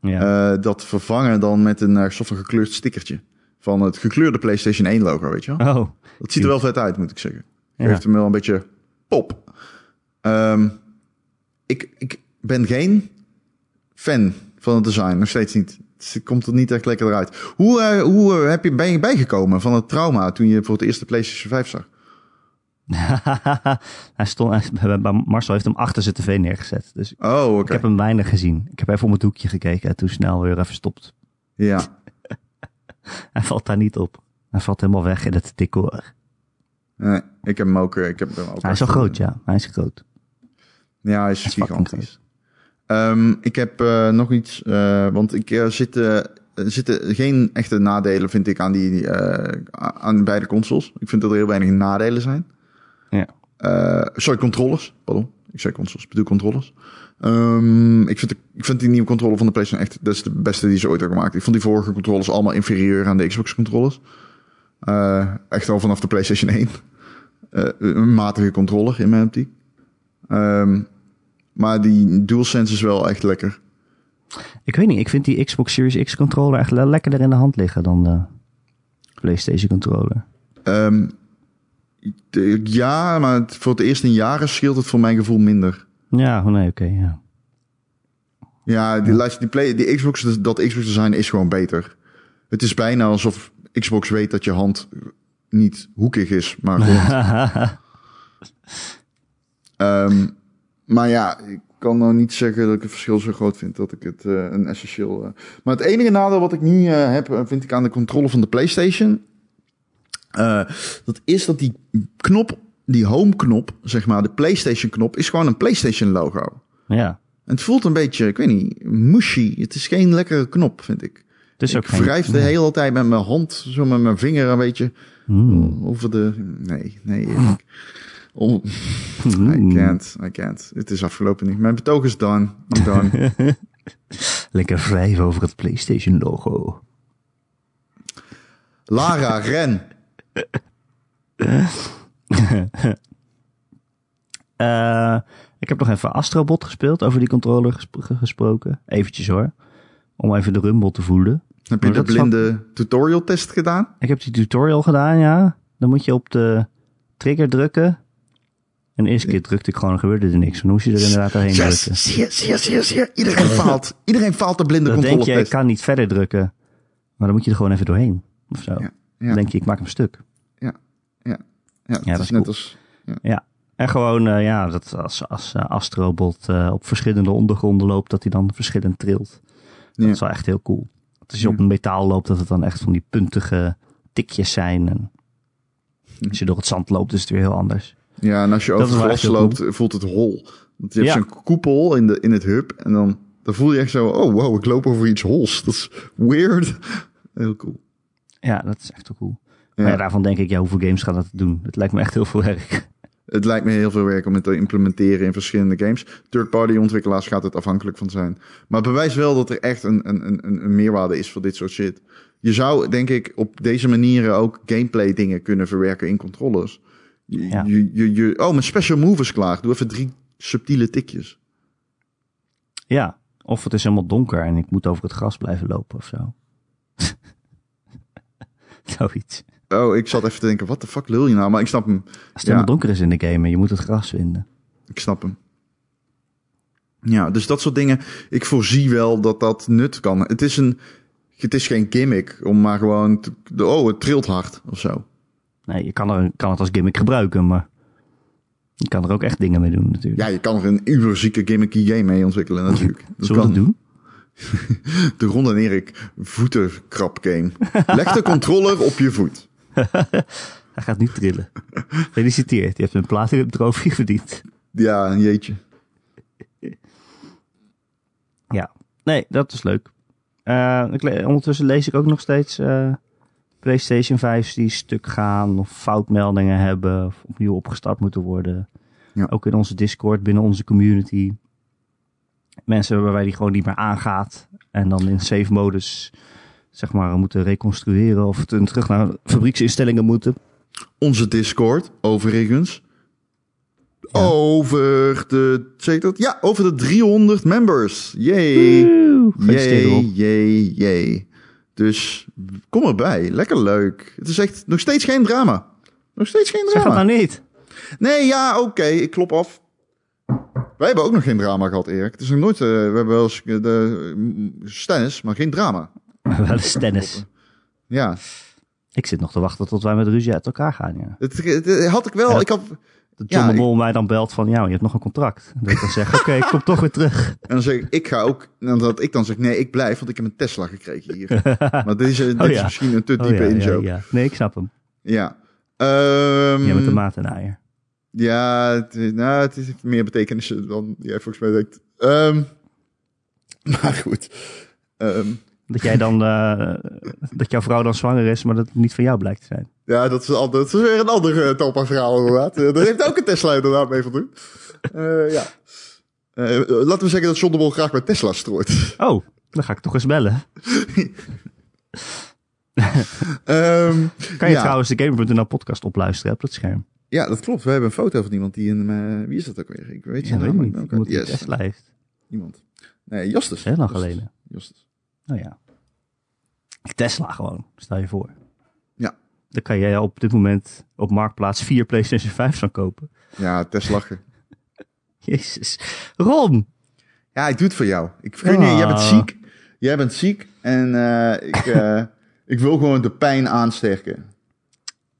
Ja. Eh, dat vervangen dan met een uh, soort van gekleurd stickertje. Van het gekleurde PlayStation 1 logo, weet je wel. oh, Dat ziet er wel vet uit, moet ik zeggen. Ja. Geeft hem wel een beetje pop. Ehm, ik, ik ben geen fan van het design, nog steeds niet. Het komt er niet echt lekker eruit. Hoe, eh, hoe eh, heb je, ben je bijgekomen van het trauma toen je voor het eerst de PlayStation 5 zag? (laughs) hij stond, Marcel heeft hem achter zijn tv neergezet. Dus Oh, ik heb hem weinig gezien. Ik heb even om het hoekje gekeken en toen snel weer even stopt. Ja. (laughs) Hij valt daar niet op. Hij valt helemaal weg in het decor. Nee, ik heb hem ook. eh, Ik heb hem ook Hij is wel echt, groot, ja. Hij is groot. Ja, hij is, gigantisch. Ehm, ik heb eh, nog iets, eh, want ik zit, er zitten geen echte nadelen, vind ik, aan, die, aan beide consoles. Ik vind dat er heel weinig nadelen zijn. Ja. Eh, sorry, controllers. Pardon. Ik zei consoles, ik bedoel controllers. Ehm, ik, vind de, ik vind die nieuwe controller van de PlayStation echt, dat is de beste die ze ooit hebben gemaakt. Ik vond die vorige controllers allemaal inferieur aan de Xbox controllers. Eh, echt al vanaf de PlayStation 1. Eh, een matige controller in mijn optiek. Ehm, maar die DualSense is wel echt lekker. Ik weet niet, ik vind die Xbox Series X controller echt le- lekkerder in de hand liggen dan de PlayStation controller. Ehm, ja, maar voor het eerst in jaren scheelt het voor mijn gevoel minder. Ja, oh nee, oké, ja. Ja, die, die, play, die Xbox, dat Xbox design is gewoon beter. Het is bijna alsof Xbox weet dat je hand niet hoekig is, maar (laughs) rond. Ehm, maar ja, ik kan nou niet zeggen dat ik het verschil zo groot vind dat ik het eh, een essentieel. eh. Maar het enige nadeel wat ik nu eh, heb, vind ik aan de controle van de PlayStation. Eh, dat is dat die knop, die home knop, zeg maar, de PlayStation knop, is gewoon een PlayStation logo. ja, En het voelt een beetje, ik weet niet, mushy. Het is geen lekkere knop, vind ik. het is ook ik geen... wrijf de hele tijd met mijn hand, zo met mijn vinger een beetje Hmm. over de... Nee, nee. Ik, oh, Hmm. I can't, I can't. Het is afgelopen niet. Mijn betoog is done. I'm done. (laughs) Lekker wrijven over het PlayStation logo. Lara, ren. Eh, ik heb nog even Astrobot gespeeld, over die controller gespro- gesproken. Eventjes hoor, om even de rumble te voelen. Heb je de blinde tutorial test gedaan? Ik heb die tutorial gedaan, ja. Dan moet je op de trigger drukken. En de eerste keer drukte ik gewoon, gebeurde er niks. Dan moest je er inderdaad doorheen Yes, drukken. zie je, zie je, zie je, zie je. Iedereen (laughs) faalt. Iedereen faalt de blinde Dan denk je, ik kan niet verder drukken. Maar dan moet je er gewoon even doorheen. Of zo. Ja, Dan ja, denk je, ik maak hem stuk. ja. Ja, het dat is net cool. als... Ja. En gewoon, eh, ja, dat als, als eh, Astrobot eh, op verschillende ondergronden loopt, dat hij dan verschillend trilt. Dat Ja. is wel echt heel cool. Als je op een metaal loopt, dat het dan echt van die puntige tikjes zijn. En als je door het zand loopt, is het weer heel anders. Ja, en als je Dat over wel glas loopt, voelt het hol. Want je hebt Ja. zo'n koepel in, de, in het hub. En dan, dan voel je echt zo... Oh, wow, ik loop over iets hols. Dat is weird. (laughs) Heel cool. Ja, dat is echt wel cool. Ja. Maar ja, daarvan denk ik, ja, hoeveel games gaat dat doen? Het lijkt me echt heel veel werk. Het lijkt me heel veel werk om het te implementeren in verschillende games. Third-party ontwikkelaars gaat het afhankelijk van zijn. Maar het bewijst wel dat er echt een, een, een, een meerwaarde is voor dit soort shit. Je zou, denk ik, op deze manieren ook gameplay dingen kunnen verwerken in controllers. Je, Ja. je, je, je- oh, mijn special move is klaar. Doe even drie subtiele tikjes. Ja, of het is helemaal donker en ik moet over het gras blijven lopen of zo. (laughs) Zoiets. Oh, ik zat even te denken, wat de fuck lul je nou? Maar ik snap hem. Als het Ja. helemaal donker is in de game en je moet het gras vinden. Ik snap hem. Ja, dus dat soort dingen. Ik voorzie wel dat dat nut kan. Het is, een, het is geen gimmick om maar gewoon... te- oh, het trilt hard of zo. Nee, je kan, er, kan het als gimmick gebruiken, maar je kan er ook echt dingen mee doen natuurlijk. Ja, je kan er een uberzieke gimmicky game mee ontwikkelen natuurlijk. (laughs) Dat Zullen we kan. dat doen? (laughs) De Ron en Erik voetenkrap game. Leg de controller op je voet. (laughs) Hij gaat nu trillen. Gefeliciteerd, je hebt een platinum trofee verdiend. Ja, een jeetje. Ja, nee, dat is leuk. Eh, ik le- ondertussen lees ik ook nog steeds eh, PlayStation 5's die stuk gaan of foutmeldingen hebben of opnieuw opgestart moeten worden. Ja. Ook in onze Discord, binnen onze community. Mensen waarbij die gewoon niet meer aangaat en dan in save modus zeg maar moeten reconstrueren of terug naar fabrieksinstellingen moeten. Onze Discord, overigens. Over de... Zeg dat? Ja, over de 300 members. Jee, jee, jee. Dus kom erbij. Lekker leuk. Het is echt nog steeds geen drama. Nog steeds geen Zeg het drama. nou niet. Nee, ja, oké. ik klop af. Wij hebben ook nog geen drama gehad, Erik. Het is nog nooit... eh, we hebben wel eens eh, de mm, stennis, maar geen drama. (laughs) Wel eens tennis. Ja. Ik zit nog te wachten tot wij met ruzie uit elkaar gaan. Ja. Het, het- het had ik wel. Ja. Ik had, John Ja, de Mol mij dan belt van, ja, je hebt nog een contract. Dat ik dan zeg, (laughs) oké, ik kom toch weer terug. en dan zeg ik, ik ga ook... En dat ik dan zeg, nee, ik blijf, want ik heb een Tesla gekregen hier. (laughs) maar deze, dit Oh is ja. misschien een te Oh, diepe in-joke. ja. Nee, ik snap hem. Ja. Jij met de maat en eier. Ja, het, is- nou, het heeft meer betekenissen dan jij volgens mij denkt. Ehm, (laughs) maar goed. Ehm, Dat jij dan, eh, dat jouw vrouw dan zwanger is, maar dat het niet van jou blijkt te zijn. ja, dat is, al- dat is weer een ander uh, Talpa verhaal inderdaad. Eh, daar heeft ook een Tesla inderdaad mee van doen. Eh, ja. Eh, laten we zeggen dat John de Mol graag bij Tesla strooit. Oh, dan ga ik toch eens bellen. (laughs) Ehm, Kan je ja. trouwens de Gamer.nl podcast opluisteren op dat scherm? Ja, dat klopt. We hebben een foto van iemand die een... eh, wie is dat ook weer? Ik weet Ja, zijn naam ik niet. die Yes. heeft. Iemand. Nee, Justus. Heel lang geleden. Justus. Nou ja. Tesla gewoon, stel je voor. Ja. Dan kan jij op dit moment op Marktplaats vier PlayStation 5 van kopen. Ja, Tesla. (laughs) Jezus. Ron! Ja, ik doe het voor jou. Ik gun je, jij bent Ah. ziek. Jij bent ziek en eh, ik, eh, (laughs) ik wil gewoon de pijn aansterken.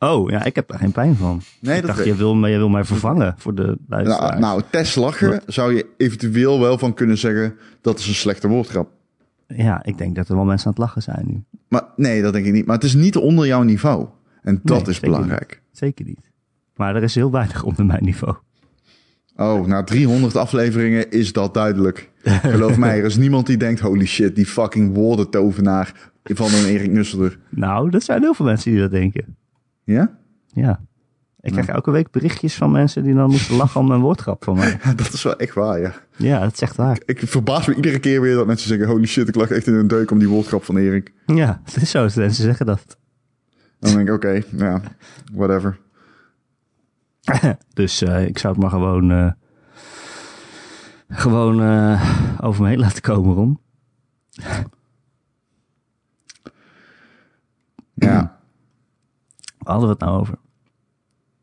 Oh, ja, ik heb daar geen pijn van. Nee, ik dat dacht, je wil, je wil mij vervangen voor de luisteraars. Nou, nou, Teslachen zou je eventueel wel van kunnen zeggen dat is een slechte woordgrap. Ja, ik denk dat er wel mensen aan het lachen zijn nu. Maar nee, dat denk ik niet. Maar het is niet onder jouw niveau. En dat Nee, is zeker belangrijk. Zeker niet. Maar er is heel weinig onder mijn niveau. Oh, na 300 afleveringen is dat duidelijk. Geloof mij, er is niemand die denkt, holy shit, die fucking woordentovenaar van een Erik Nusselder. Nou, dat zijn heel veel mensen die dat denken. Ja? Ja. Ik krijg elke week berichtjes van mensen die dan moeten lachen om een woordgrap van mij. (laughs) Ja, dat is wel echt waar, ja. Ja, dat is echt waar. Ik verbaas me iedere keer weer dat mensen zeggen, holy shit, ik lag echt in een deuk om die woordgrap van Erik. Ja, (laughs) het is zo. Mensen zeggen dat. Dan denk ik, oké, ja, whatever. (laughs) Dus eh, ik zou het maar gewoon, eh, gewoon eh, over me heen laten komen, Ron. Ja, hadden we het nou over?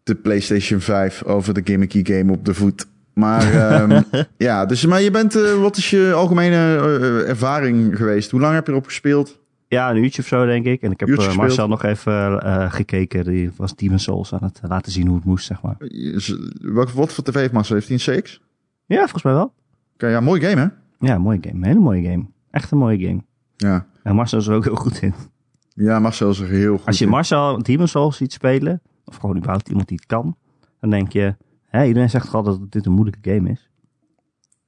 de PlayStation 5 over de gimmicky game op de voet. Maar ehm, (laughs) ja, dus, maar je bent, eh, wat is je algemene eh, ervaring geweest? Hoe lang heb je erop gespeeld? Ja, een uurtje of zo, denk ik. En ik heb eh. Marcel nog even gekeken. Die was Demon Souls aan het laten zien hoe het moest, zeg maar. Wat, wat voor tv heeft Marcel? Heeft hij een CX? Ja, volgens mij wel. Oké, ja, mooi game, hè? Ja, mooie game. Een hele mooie game. Echt een mooie game. Ja, En Marcel is er ook heel goed in. Ja Marcel is er heel goed Als je in. Marcel Demon Souls ziet spelen, of gewoon überhaupt iemand die het kan, dan denk je, hè, iedereen zegt toch altijd dat dit een moeilijke game is.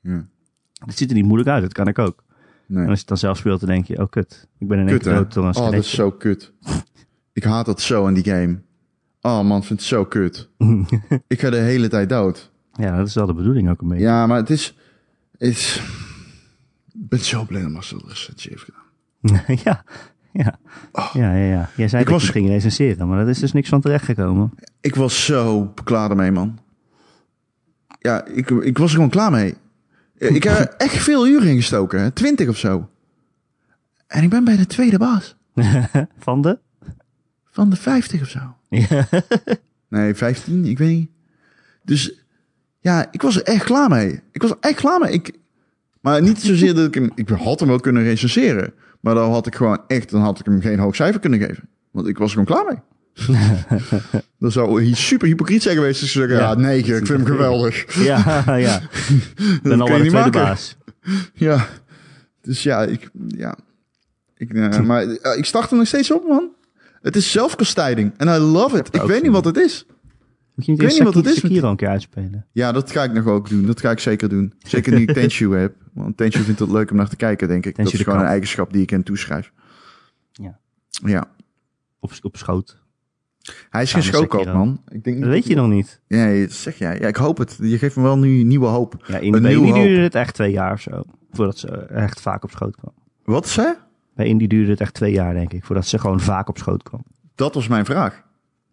Ja. Het ziet er niet moeilijk uit, dat kan ik ook. Nee. En als je het dan zelf speelt, dan denk je, oh kut, ik ben in één keer dood Oh, dat is zo kut. (laughs) Ik haat dat zo in die game. Oh man, vind het zo kut. (laughs) ik ga de hele tijd dood. ja, dat is wel de bedoeling ook een beetje. Ja, maar het is... Het is... Ik ben zo blij dat Marcel de recensie heeft gedaan. (laughs) Ja, ja. Ja, ja, ja. Jij zei Ik dat was- je ging recenseren, maar dat is dus niks van terechtgekomen. Ik was zo klaar ermee, man. Ja, ik, ik was er gewoon klaar mee. Ik heb er echt veel uren in gestoken, hè? 20 of zo. En ik ben bij de tweede baas. (laughs) Van de? Van de 50 of zo. Ja. (laughs) Nee, 15, ik weet niet. Dus ja, ik was er echt klaar mee. Ik was er echt klaar mee. Ik, maar niet zozeer dat ik hem... Ik had hem wel kunnen recenseren. Maar dan had ik gewoon echt... Dan had ik hem geen hoog cijfer kunnen geven. Want ik was er gewoon klaar mee. (laughs) dat zou hy- super hypocriet zijn geweest. als ik zeggen, ja, Ja. 9, ik vind hem (laughs) geweldig. Ja, ja. Ik ben al je niet maken. baas. (laughs) Ja, dus ja, ik, ja. Ik, eh, maar eh, ik start er nog steeds op, man. Het is zelfkastijding. En I love it. Ik weet niet wat het is. Moet je niet Ik weet niet wat het is Sekiro een keer uitspelen? Ja, dat ga ik nog ook doen. Dat ga ik zeker doen. Zeker nu ik Tenshu heb. Want Tenshu vindt het leuk om naar te kijken, denk ik. Tenshu dat is gewoon een eigenschap die ik hem toeschrijf. Ja. Ja. Op, op schoot. Hij is geen Samen schoolkop, Sekiro. man. Ik denk Dat weet je nog niet. Dat zeg jij. Ja, ik hoop het. Je geeft me wel nu nieuwe hoop. Ja, in Een hoop. duurde het echt twee jaar of zo. Voordat ze echt vaak op schoot kwam. Wat zei? Bij Indie duurde het echt twee jaar, denk ik. Voordat ze gewoon vaak op schoot kwam. Dat was mijn vraag.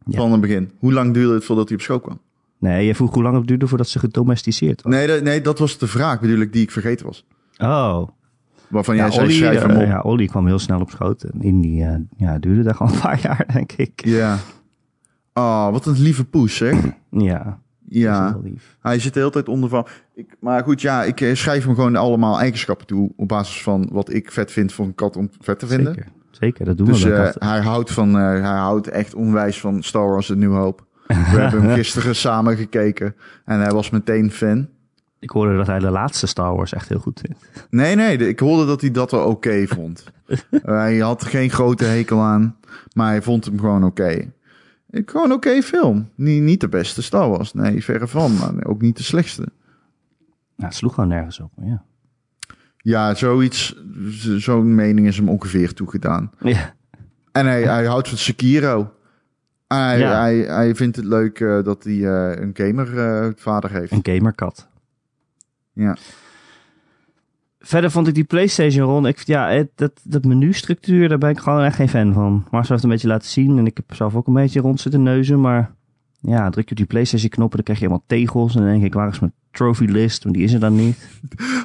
Ja. Van het begin. Hoe lang duurde het voordat hij op school kwam? Nee, je vroeg hoe lang het duurde voordat ze gedomesticeerd was. Nee, dat, nee, dat was de vraag bedoel ik die ik vergeten was. Oh. Waarvan Ja, jij zei, Ollie, schrijf hem eh, op. ja, Ollie kwam heel snel op schoot. En Indie eh, ja, duurde daar gewoon een paar (laughs) jaar, denk ik. Ja. Oh, wat een lieve poes, zeg. Ja, Ja. lief. Hij zit de hele tijd onder van. Ik, maar goed, ja, ik eh, schrijf hem gewoon allemaal eigenschappen toe. Op basis van wat ik vet vind voor een kat om vet te vinden. Zeker, zeker, dat doen Dus we eh, katten. hij, houdt van, hij houdt echt onwijs van Star Wars en New Hope. We (laughs) hebben hem gisteren samen gekeken. En hij was meteen fan. Ik hoorde dat hij de laatste Star Wars echt heel goed vindt. Nee, nee, ik hoorde dat hij dat wel oké vond. (laughs) Hij had geen grote hekel aan. Maar hij vond hem gewoon oké. Ik Gewoon oké film. Niet, niet de beste Star Wars. Nee, verre van. Maar ook niet de slechtste. Nou, het sloeg gewoon nergens op, ja. Ja, zoiets. Zo'n mening is hem ongeveer toegedaan. Ja, En hij, hij houdt van Sekiro. Hij, Ja. hij, hij vindt het leuk eh, dat hij eh, een gamer eh, vader heeft. een gamerkat. Ja. Verder vond ik die PlayStation rond. Ik, ja, het, dat, dat menustructuur, daar ben ik gewoon echt geen fan van. Marcel heeft een beetje laten zien en ik heb zelf ook een beetje rond zitten neuzen. Maar ja, druk je op die PlayStation knoppen, dan krijg je helemaal tegels. En dan denk ik, waar is mijn trophy list? Maar die is er dan niet.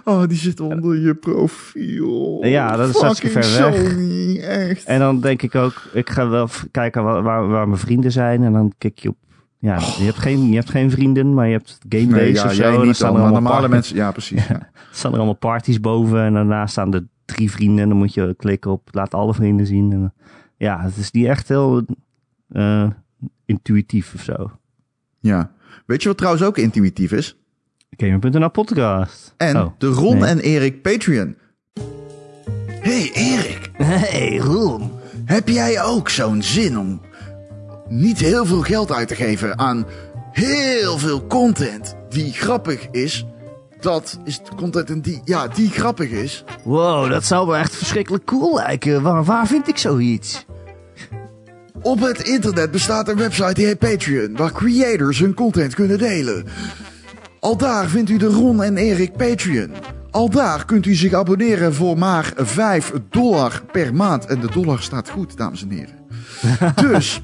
Oh, die zit onder je profiel. Ja, dat is hartstikke ver weg. Sony, echt. En dan denk ik ook, ik ga wel kijken waar, waar, waar mijn vrienden zijn. En dan kijk je op, ja, je, hebt geen, je hebt geen vrienden, maar je hebt game days nee, ja, of zo. niet staan er allemaal normale mensen... Ja, precies. Ja. (laughs) staan er allemaal parties boven en daarna staan er drie vrienden en dan moet je klikken op laat alle vrienden zien. En, ja, het is niet echt heel eh, intuïtief of zo. ja. Weet je wat trouwens ook intuïtief is? Gamer.nl podcast. En Oh, de Ron nee. en Erik Patreon. Hey Erik, Hey Ron. heb jij ook zo'n zin om niet heel veel geld uit te geven aan heel veel content die grappig is? Dat is de content en die, ja, die grappig is. Wow, dat zou wel echt verschrikkelijk cool lijken. Waar, waar vind ik zoiets? Op het internet bestaat een website die heet Patreon, waar creators hun content kunnen delen. Al daar vindt u de Ron en Erik Patreon. Al daar kunt u zich abonneren voor maar 5 dollar per maand. En de dollar staat goed, dames en heren. (laughs) Dus,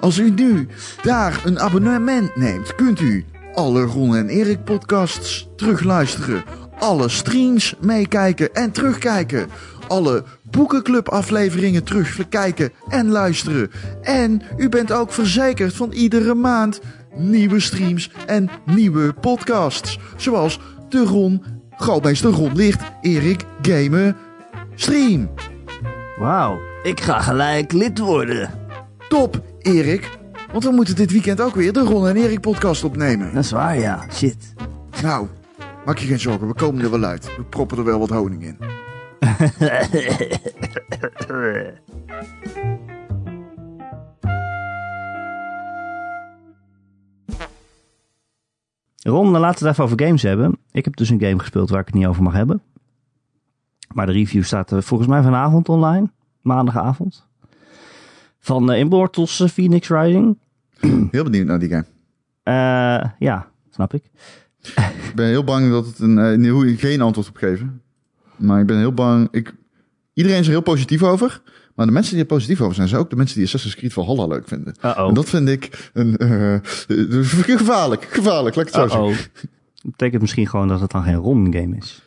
als u nu daar een abonnement neemt, kunt u alle Ron en Erik podcasts terugluisteren. Alle streams meekijken en terugkijken. Alle boekenclub afleveringen terugkijken en luisteren. En u bent ook verzekerd van iedere maand nieuwe streams en nieuwe podcasts. Zoals de Ron, Grootmeester Ron Licht, Erik Gamen Stream. Wauw, ik ga gelijk lid worden. Top, Erik. Want we moeten dit weekend ook weer de Ron en Erik podcast opnemen. Dat is waar, ja. Shit. Nou, maak je geen zorgen, we komen er wel uit. We proppen er wel wat honing in. (laughs) Ron, dan laten we het even over games hebben. Ik heb dus een game gespeeld waar ik het niet over mag hebben. Maar de review staat er volgens mij vanavond online. Maandagavond. Van eh, Immortals eh, Phoenix Rising. (clears throat) Heel benieuwd naar die game. Eh, ja, snap ik. Ik ben heel bang dat het een... eh, hoe ik geen antwoord op geven. Maar ik ben heel bang... Ik, iedereen is er heel positief over. Maar de mensen die er positief over zijn... zijn ook de mensen die Assassin's Creed Valhalla leuk vinden. En dat vind ik een... eh, eh, gevaarlijk. Gevaarlijk, laat ik het zo zeggen. Dat betekent misschien gewoon dat het dan geen ROM-game is.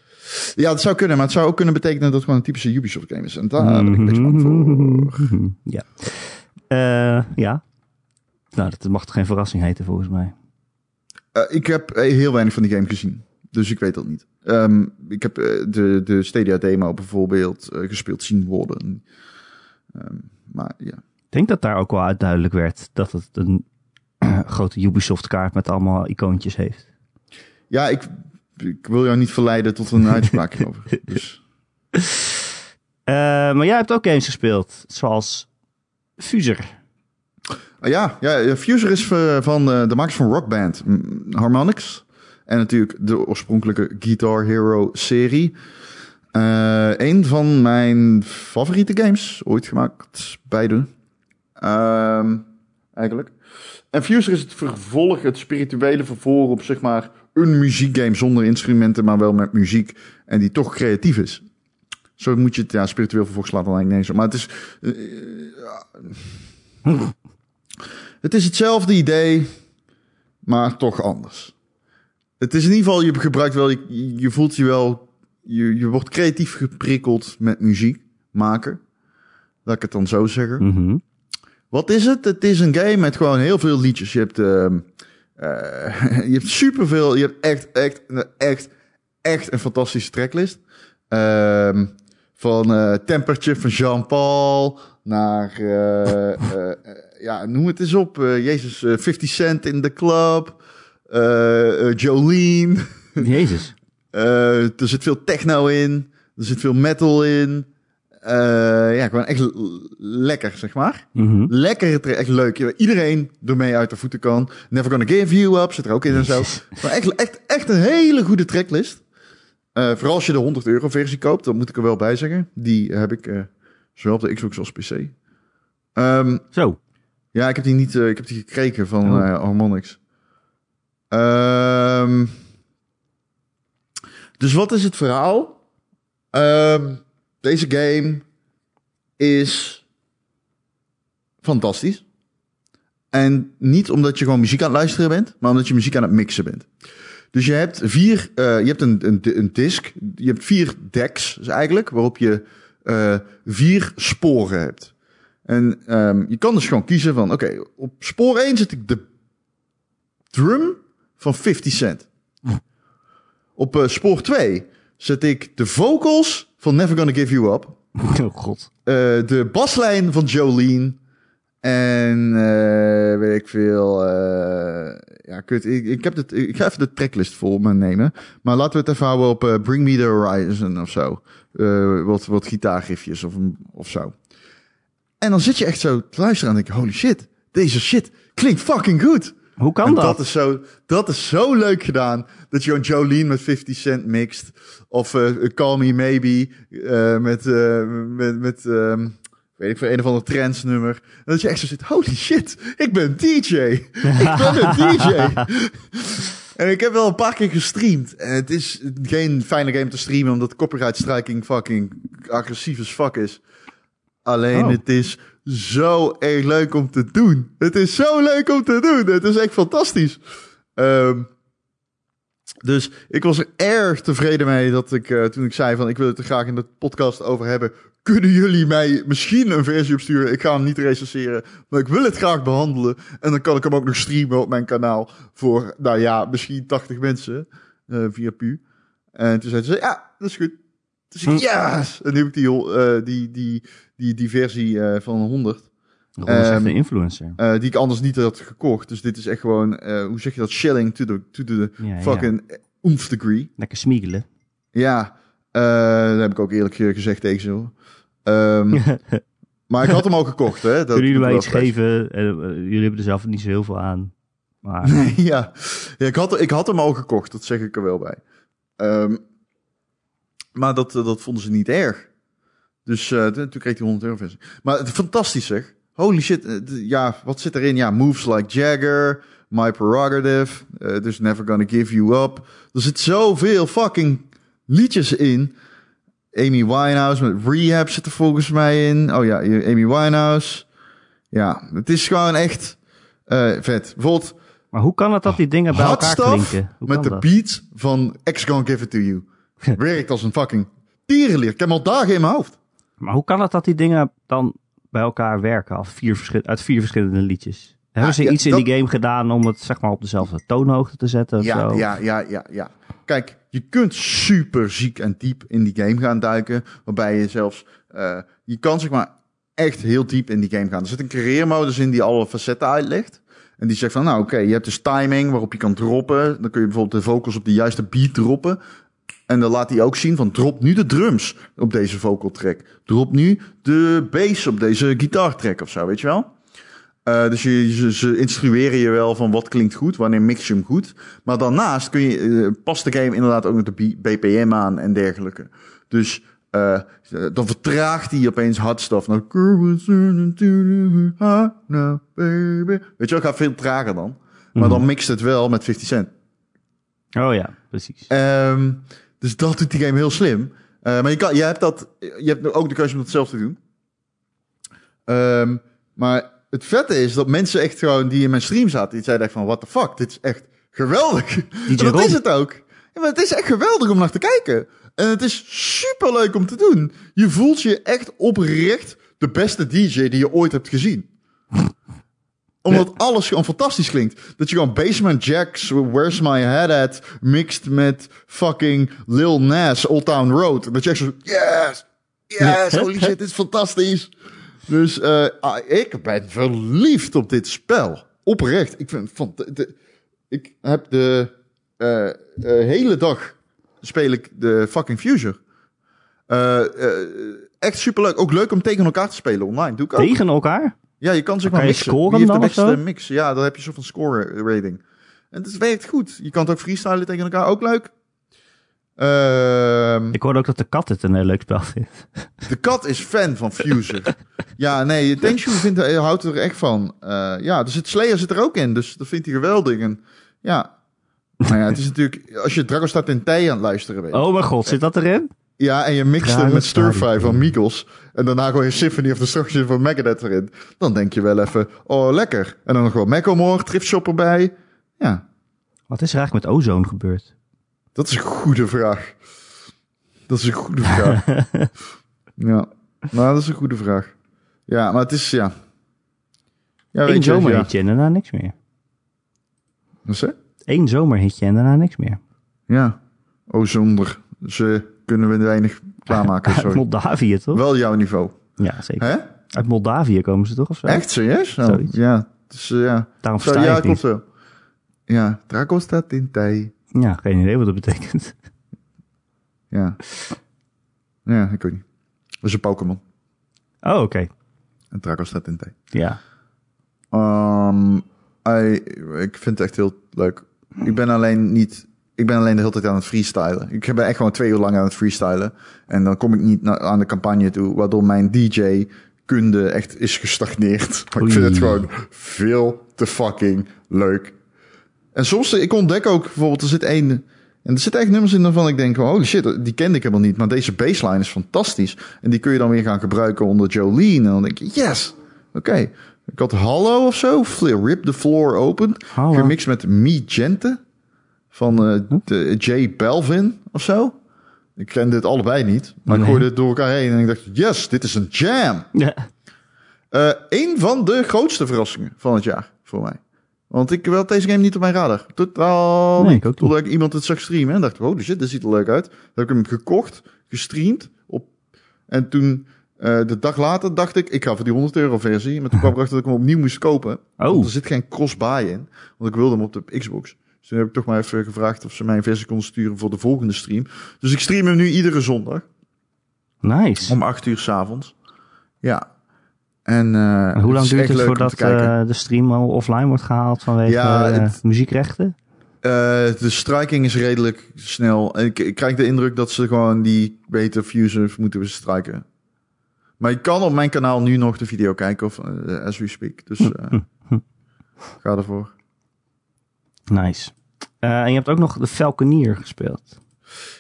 Ja, dat zou kunnen. Maar het zou ook kunnen betekenen dat het gewoon een typische Ubisoft game is. En daar ben ik beetje bang voor. (laughs) Ja. Eh, ja. Nou, dat mag toch geen verrassing heten volgens mij. Ik heb heel weinig van die game gezien. Dus ik weet dat niet. Ehm, ik heb de, de Stadia demo bijvoorbeeld gespeeld zien worden. Ehm, maar ja. Ik denk dat daar ook wel uit duidelijk werd dat het een (clears throat) grote Ubisoft-kaart met allemaal icoontjes heeft. Ja, ik, ik wil jou niet verleiden tot een uitspraak hierover. (laughs) Dus, Eh, maar jij hebt ook games gespeeld, zoals Fuser. Ah, ja, ja, Fuser is eh, van eh, de makers van Rock Band, mm, Harmonix. En natuurlijk de oorspronkelijke Guitar Hero serie. Eh een van mijn favoriete games ooit gemaakt. Beide. Ehm, eigenlijk. En Fuser is het vervolg, het spirituele vervolg op zeg maar een muziekgame zonder instrumenten, maar wel met muziek. En die toch creatief is. Zo moet je het, ja, spiritueel vervolg slaat dan eigenlijk nergens op. Maar het is... eh. Het is hetzelfde idee, maar toch anders. Het is in ieder geval, je gebruikt wel, je voelt je wel, je, je wordt creatief geprikkeld met muziek maken. Laat ik het dan zo zeggen. Mhm. Wat is het? Het is een game met gewoon heel veel liedjes. Je hebt, eh, (laughs) je hebt superveel, je hebt echt, echt, echt, echt een fantastische tracklist. Ehm, van eh Tempertje van Jean-Paul naar, (laughs) eh, ja, noem het eens op. Jezus, eh, 50 Cent in the Club. Jolene. Jezus. Eh, er zit veel techno in. Er zit veel metal in. Eh, ja, gewoon echt lekker, zeg maar. Mhm. Lekker, tra- echt leuk. Ja, Iedereen ermee uit de voeten kan. Never Gonna Give You Up zit er ook in en zo. Maar echt, echt, echt een hele goede tracklist. Eh, vooral als je de 100 euro versie koopt, dat moet ik er wel bij zeggen. Die heb ik zowel op de Xbox als PC. Ehm, Zo. ja, ik heb die niet, ik heb die gekregen van Oh. Harmonix. Ehm, dus wat is het verhaal? Ehm, deze game is fantastisch. En niet omdat je gewoon muziek aan het luisteren bent, maar omdat je muziek aan het mixen bent. Dus je hebt vier, eh, je hebt een, een, een disc, je hebt vier decks dus eigenlijk, waarop je eh, vier sporen hebt. En ehm, je kan dus gewoon kiezen van, oké, op spoor 1 zet ik de drum van 50 Cent. Op eh, spoor 2 zet ik de vocals van Never Gonna Give You Up. (laughs) Oh god. Eh, de baslijn van Jolene. En eh, weet ik veel. ja, kut. Ik, ik, heb het, ik ga even de tracklist voor me nemen. Maar laten we het even houden op Bring Me the Horizon of zo. Wat, wat gitaargifjes of, of zo. En dan zit je echt zo te luisteren en denk je, holy shit, deze shit klinkt fucking goed. Hoe kan en dat? dat is, zo, dat is zo leuk gedaan. Dat je gewoon Jolene met 50 Cent mixt. Of eh, Call Me Maybe eh, met, eh, met, met ehm, weet ik veel, een of ander trance nummer. En dat je echt zo zit, holy shit, ik ben DJ. (laughs) ik ben een DJ. en ik heb wel een paar keer gestreamd. En het is geen fijne game te streamen, omdat copyright striking fucking agressief as fuck is. Alleen Oh. het is zo erg leuk om te doen. Het is zo leuk om te doen. Het is echt fantastisch. Ehm, dus ik was er erg tevreden mee dat ik, eh, toen ik zei van ik wil het er graag in de podcast over hebben. Kunnen jullie mij misschien een versie opsturen? Ik ga hem niet recenseren, maar ik wil het graag behandelen. En dan kan ik hem ook nog streamen op mijn kanaal voor, nou ja, misschien 80 mensen eh, via Pu. En toen zeiden ze, ja, dat is goed. Dus ik, yes! En nu heb ik die, eh, die, die, die, die versie eh, van 100. Ron is echt Ehm, een influencer. eh, die ik anders niet had gekocht. Dus dit is echt gewoon, eh, hoe zeg je dat? Shilling to the, to the Ja, ja. fucking oomph degree. Lekker smiegelen. Ja, eh, dat heb ik ook eerlijk gezegd tegen ze. Ehm, (laughs) maar ik had hem al gekocht, hè. Dat Kunnen jullie mij iets geven? Jullie hebben er zelf niet zo heel veel aan. Maar (laughs) ja, ja ik, had, ik had hem al gekocht, dat zeg ik er wel bij. Ehm, maar dat, dat vonden ze niet erg. Dus eh, toen kreeg hij 100 euro versie. Maar het, fantastisch zeg. holy shit. eh, ja, wat zit erin? Ja, moves like Jagger, My Prerogative, eh There's Never Gonna Give You Up. Er zit zoveel fucking liedjes in. Amy Winehouse met Rehab zit er volgens mij in. Oh ja, Amy Winehouse. Ja, het is gewoon echt vet. Bijvoorbeeld Maar hoe kan het dat die dingen bij elkaar klinken? Hoe met de dat? beat van X Gonna Give It To You. (laughs) Werkt als een fucking tierenleer. Ik heb hem al dagen in mijn hoofd. Maar hoe kan het dat die dingen dan bij elkaar werken af vier verschil- uit vier verschillende liedjes? Hebben ze ja, iets in die game gedaan om het zeg maar op dezelfde toonhoogte te zetten? Of Ja, zo? ja, ja, ja, ja. Kijk, je kunt super ziek en diep in die game gaan duiken. Waarbij je zelfs... eh, je kan zeg maar echt heel diep in die game gaan. Er zit een carrière-modus in die alle facetten uitlegt. En die zegt van, nou oké, je hebt dus timing waarop je kan droppen. Dan kun je bijvoorbeeld de vocals op de juiste beat droppen. En dan laat hij ook zien van drop nu de drums op deze vocal track. Drop nu de bass op deze gitaartrack of zo, weet je wel? Eh, dus je, ze, ze instrueren je wel van wat klinkt goed, wanneer mix je hem goed. Maar daarnaast kun je, eh, past de game inderdaad ook nog de BPM aan en dergelijke. Dus eh, dan vertraagt hij opeens hard stuff. Nou. Weet je wel, gaat veel trager dan. Maar dan mixt het wel met 50 cent. Oh ja, precies. Ehm, dus dat doet die game heel slim. Eh, maar je, kan, je, hebt dat, je hebt ook de keuze om dat zelf te doen. Ehm, maar het vette is dat mensen echt gewoon die in mijn stream zaten, die zeiden echt van, what the fuck, dit is echt geweldig. (laughs) En dat Ron. is het ook. Ja, maar het is echt geweldig om naar te kijken. En het is super leuk om te doen. Je voelt je echt oprecht de beste DJ die je ooit hebt gezien omdat alles gewoon fantastisch klinkt. Dat je gewoon Basement Jacks, Where's My Head At, mixed met fucking Lil Nas, Old Town Road. Dat je echt zo, yes, yes, holy shit, dit is fantastisch. Dus eh, ah, ik ben verliefd op dit spel. Oprecht. Ik, vind, van, de, ik heb de eh, eh, hele dag speel ik de fucking eh, echt superleuk. Ook leuk om tegen elkaar te spelen online. Doe ik ook. Tegen elkaar? Ja, je kan zeg kan maar je mixen. scoren Wie heeft de beste mix? Ja, dan heb je zo van score rating. En het werkt goed. Je kan het ook freestylen tegen elkaar. Ook leuk. Ehm, Ik hoorde ook dat de kat het een heel leuk spel vindt. de kat is fan van Fuser. ja, nee, Tenshu vindt, eh, houdt er echt van. Eh, ja, dus het Slayer zit er ook in. Dus dat vindt hij geweldig. En ja, maar ja, het is natuurlijk... Als je Dragon staat in Tij aan het luisteren bent. Oh mijn god, zit dat erin? Ja, en je mixt hem met Stir Fry Stadium. van Migos. En daarna gewoon je Symphony of Destruction van Megadeth erin. Dan denk je wel even, oh lekker. En dan nog wel Macklemore, Thrift Shop erbij. Ja, Wat is er eigenlijk met Ozone gebeurd? dat is een goede vraag. Dat is een goede vraag. (laughs) ja, nou dat is een goede vraag. Ja, maar het is, ja. Ja, Eén weet je, ja. zomerhitje en daarna niks meer. Wat is het? Eén zomerhitje en daarna niks meer. Ja. Oh, zonder ze kunnen we weinig klaarmaken, (laughs) Uit sorry. Moldavië toch? Wel jouw niveau. Ja, zeker. Hè? Uit Moldavië komen ze toch of zo? Echt, serieus? Zoiets. ja, dus uh, ja. Daarom versta ja, het klopt wel. Ja, Draco staat in tij. Ja, geen idee wat dat betekent. (laughs) Ja. Ja, ik weet niet. Dat is een Pokémon. Oh, oké. En Draco staat in tij. Ja. Um, I, ik vind het echt heel leuk. Ik ben alleen niet... Ik ben alleen de hele tijd aan het freestylen. Ik ben echt gewoon twee uur lang aan het freestylen. En dan kom ik niet na- aan de campagne toe. Waardoor mijn DJ-kunde echt is gestagneerd. (laughs) Maar ik vind het gewoon veel te fucking leuk. En soms, ik ontdek ook bijvoorbeeld, er zit één... En er zitten echt nummers in waarvan ik denk, holy shit, die kende ik helemaal niet. Maar deze baseline is fantastisch. En die kun je dan weer gaan gebruiken onder Jolene. En dan denk je, yes, oké. Ik had Hallo of zo, Rip the Floor Open. Hallo. Gemixt met Me Gente van eh, de J Belvin of zo. Ik kende dit allebei niet. Maar ik hoorde het door elkaar heen en ik dacht, yes, dit is een jam. Ja. Eh een van de grootste verrassingen van het jaar voor mij. Want ik had deze game niet op mijn radar. Totaal Nee, niet. ik. Totdat ik iemand het zag streamen en dacht, holy shit, dit ziet er leuk uit. Dan heb ik hem gekocht, gestreamd. Op... En toen, eh, de dag later, dacht ik, ik ga voor die 100 euro versie. Maar toen kwam (laughs) ik erachter dat ik hem opnieuw moest kopen. Want er zit geen cross-buy in. Want ik wilde hem op de Xbox. Dus toen heb ik toch maar even gevraagd of ze mij een versie konden sturen voor de volgende stream. Dus ik stream hem nu iedere zondag. Nice. Om 8 uur s'avonds. Ja. En, eh, En hoe lang duurt het voordat eh, de stream al offline wordt gehaald vanwege Ja, eh, het- muziekrechten? De striking is redelijk snel. Ik, ik krijg de indruk dat ze gewoon die beter fuser moeten strijken. Maar je kan op mijn kanaal nu nog de video kijken, of as we speak. Dus (laughs) ga ervoor. Nice. Eh, en je hebt ook nog de Falconeer gespeeld.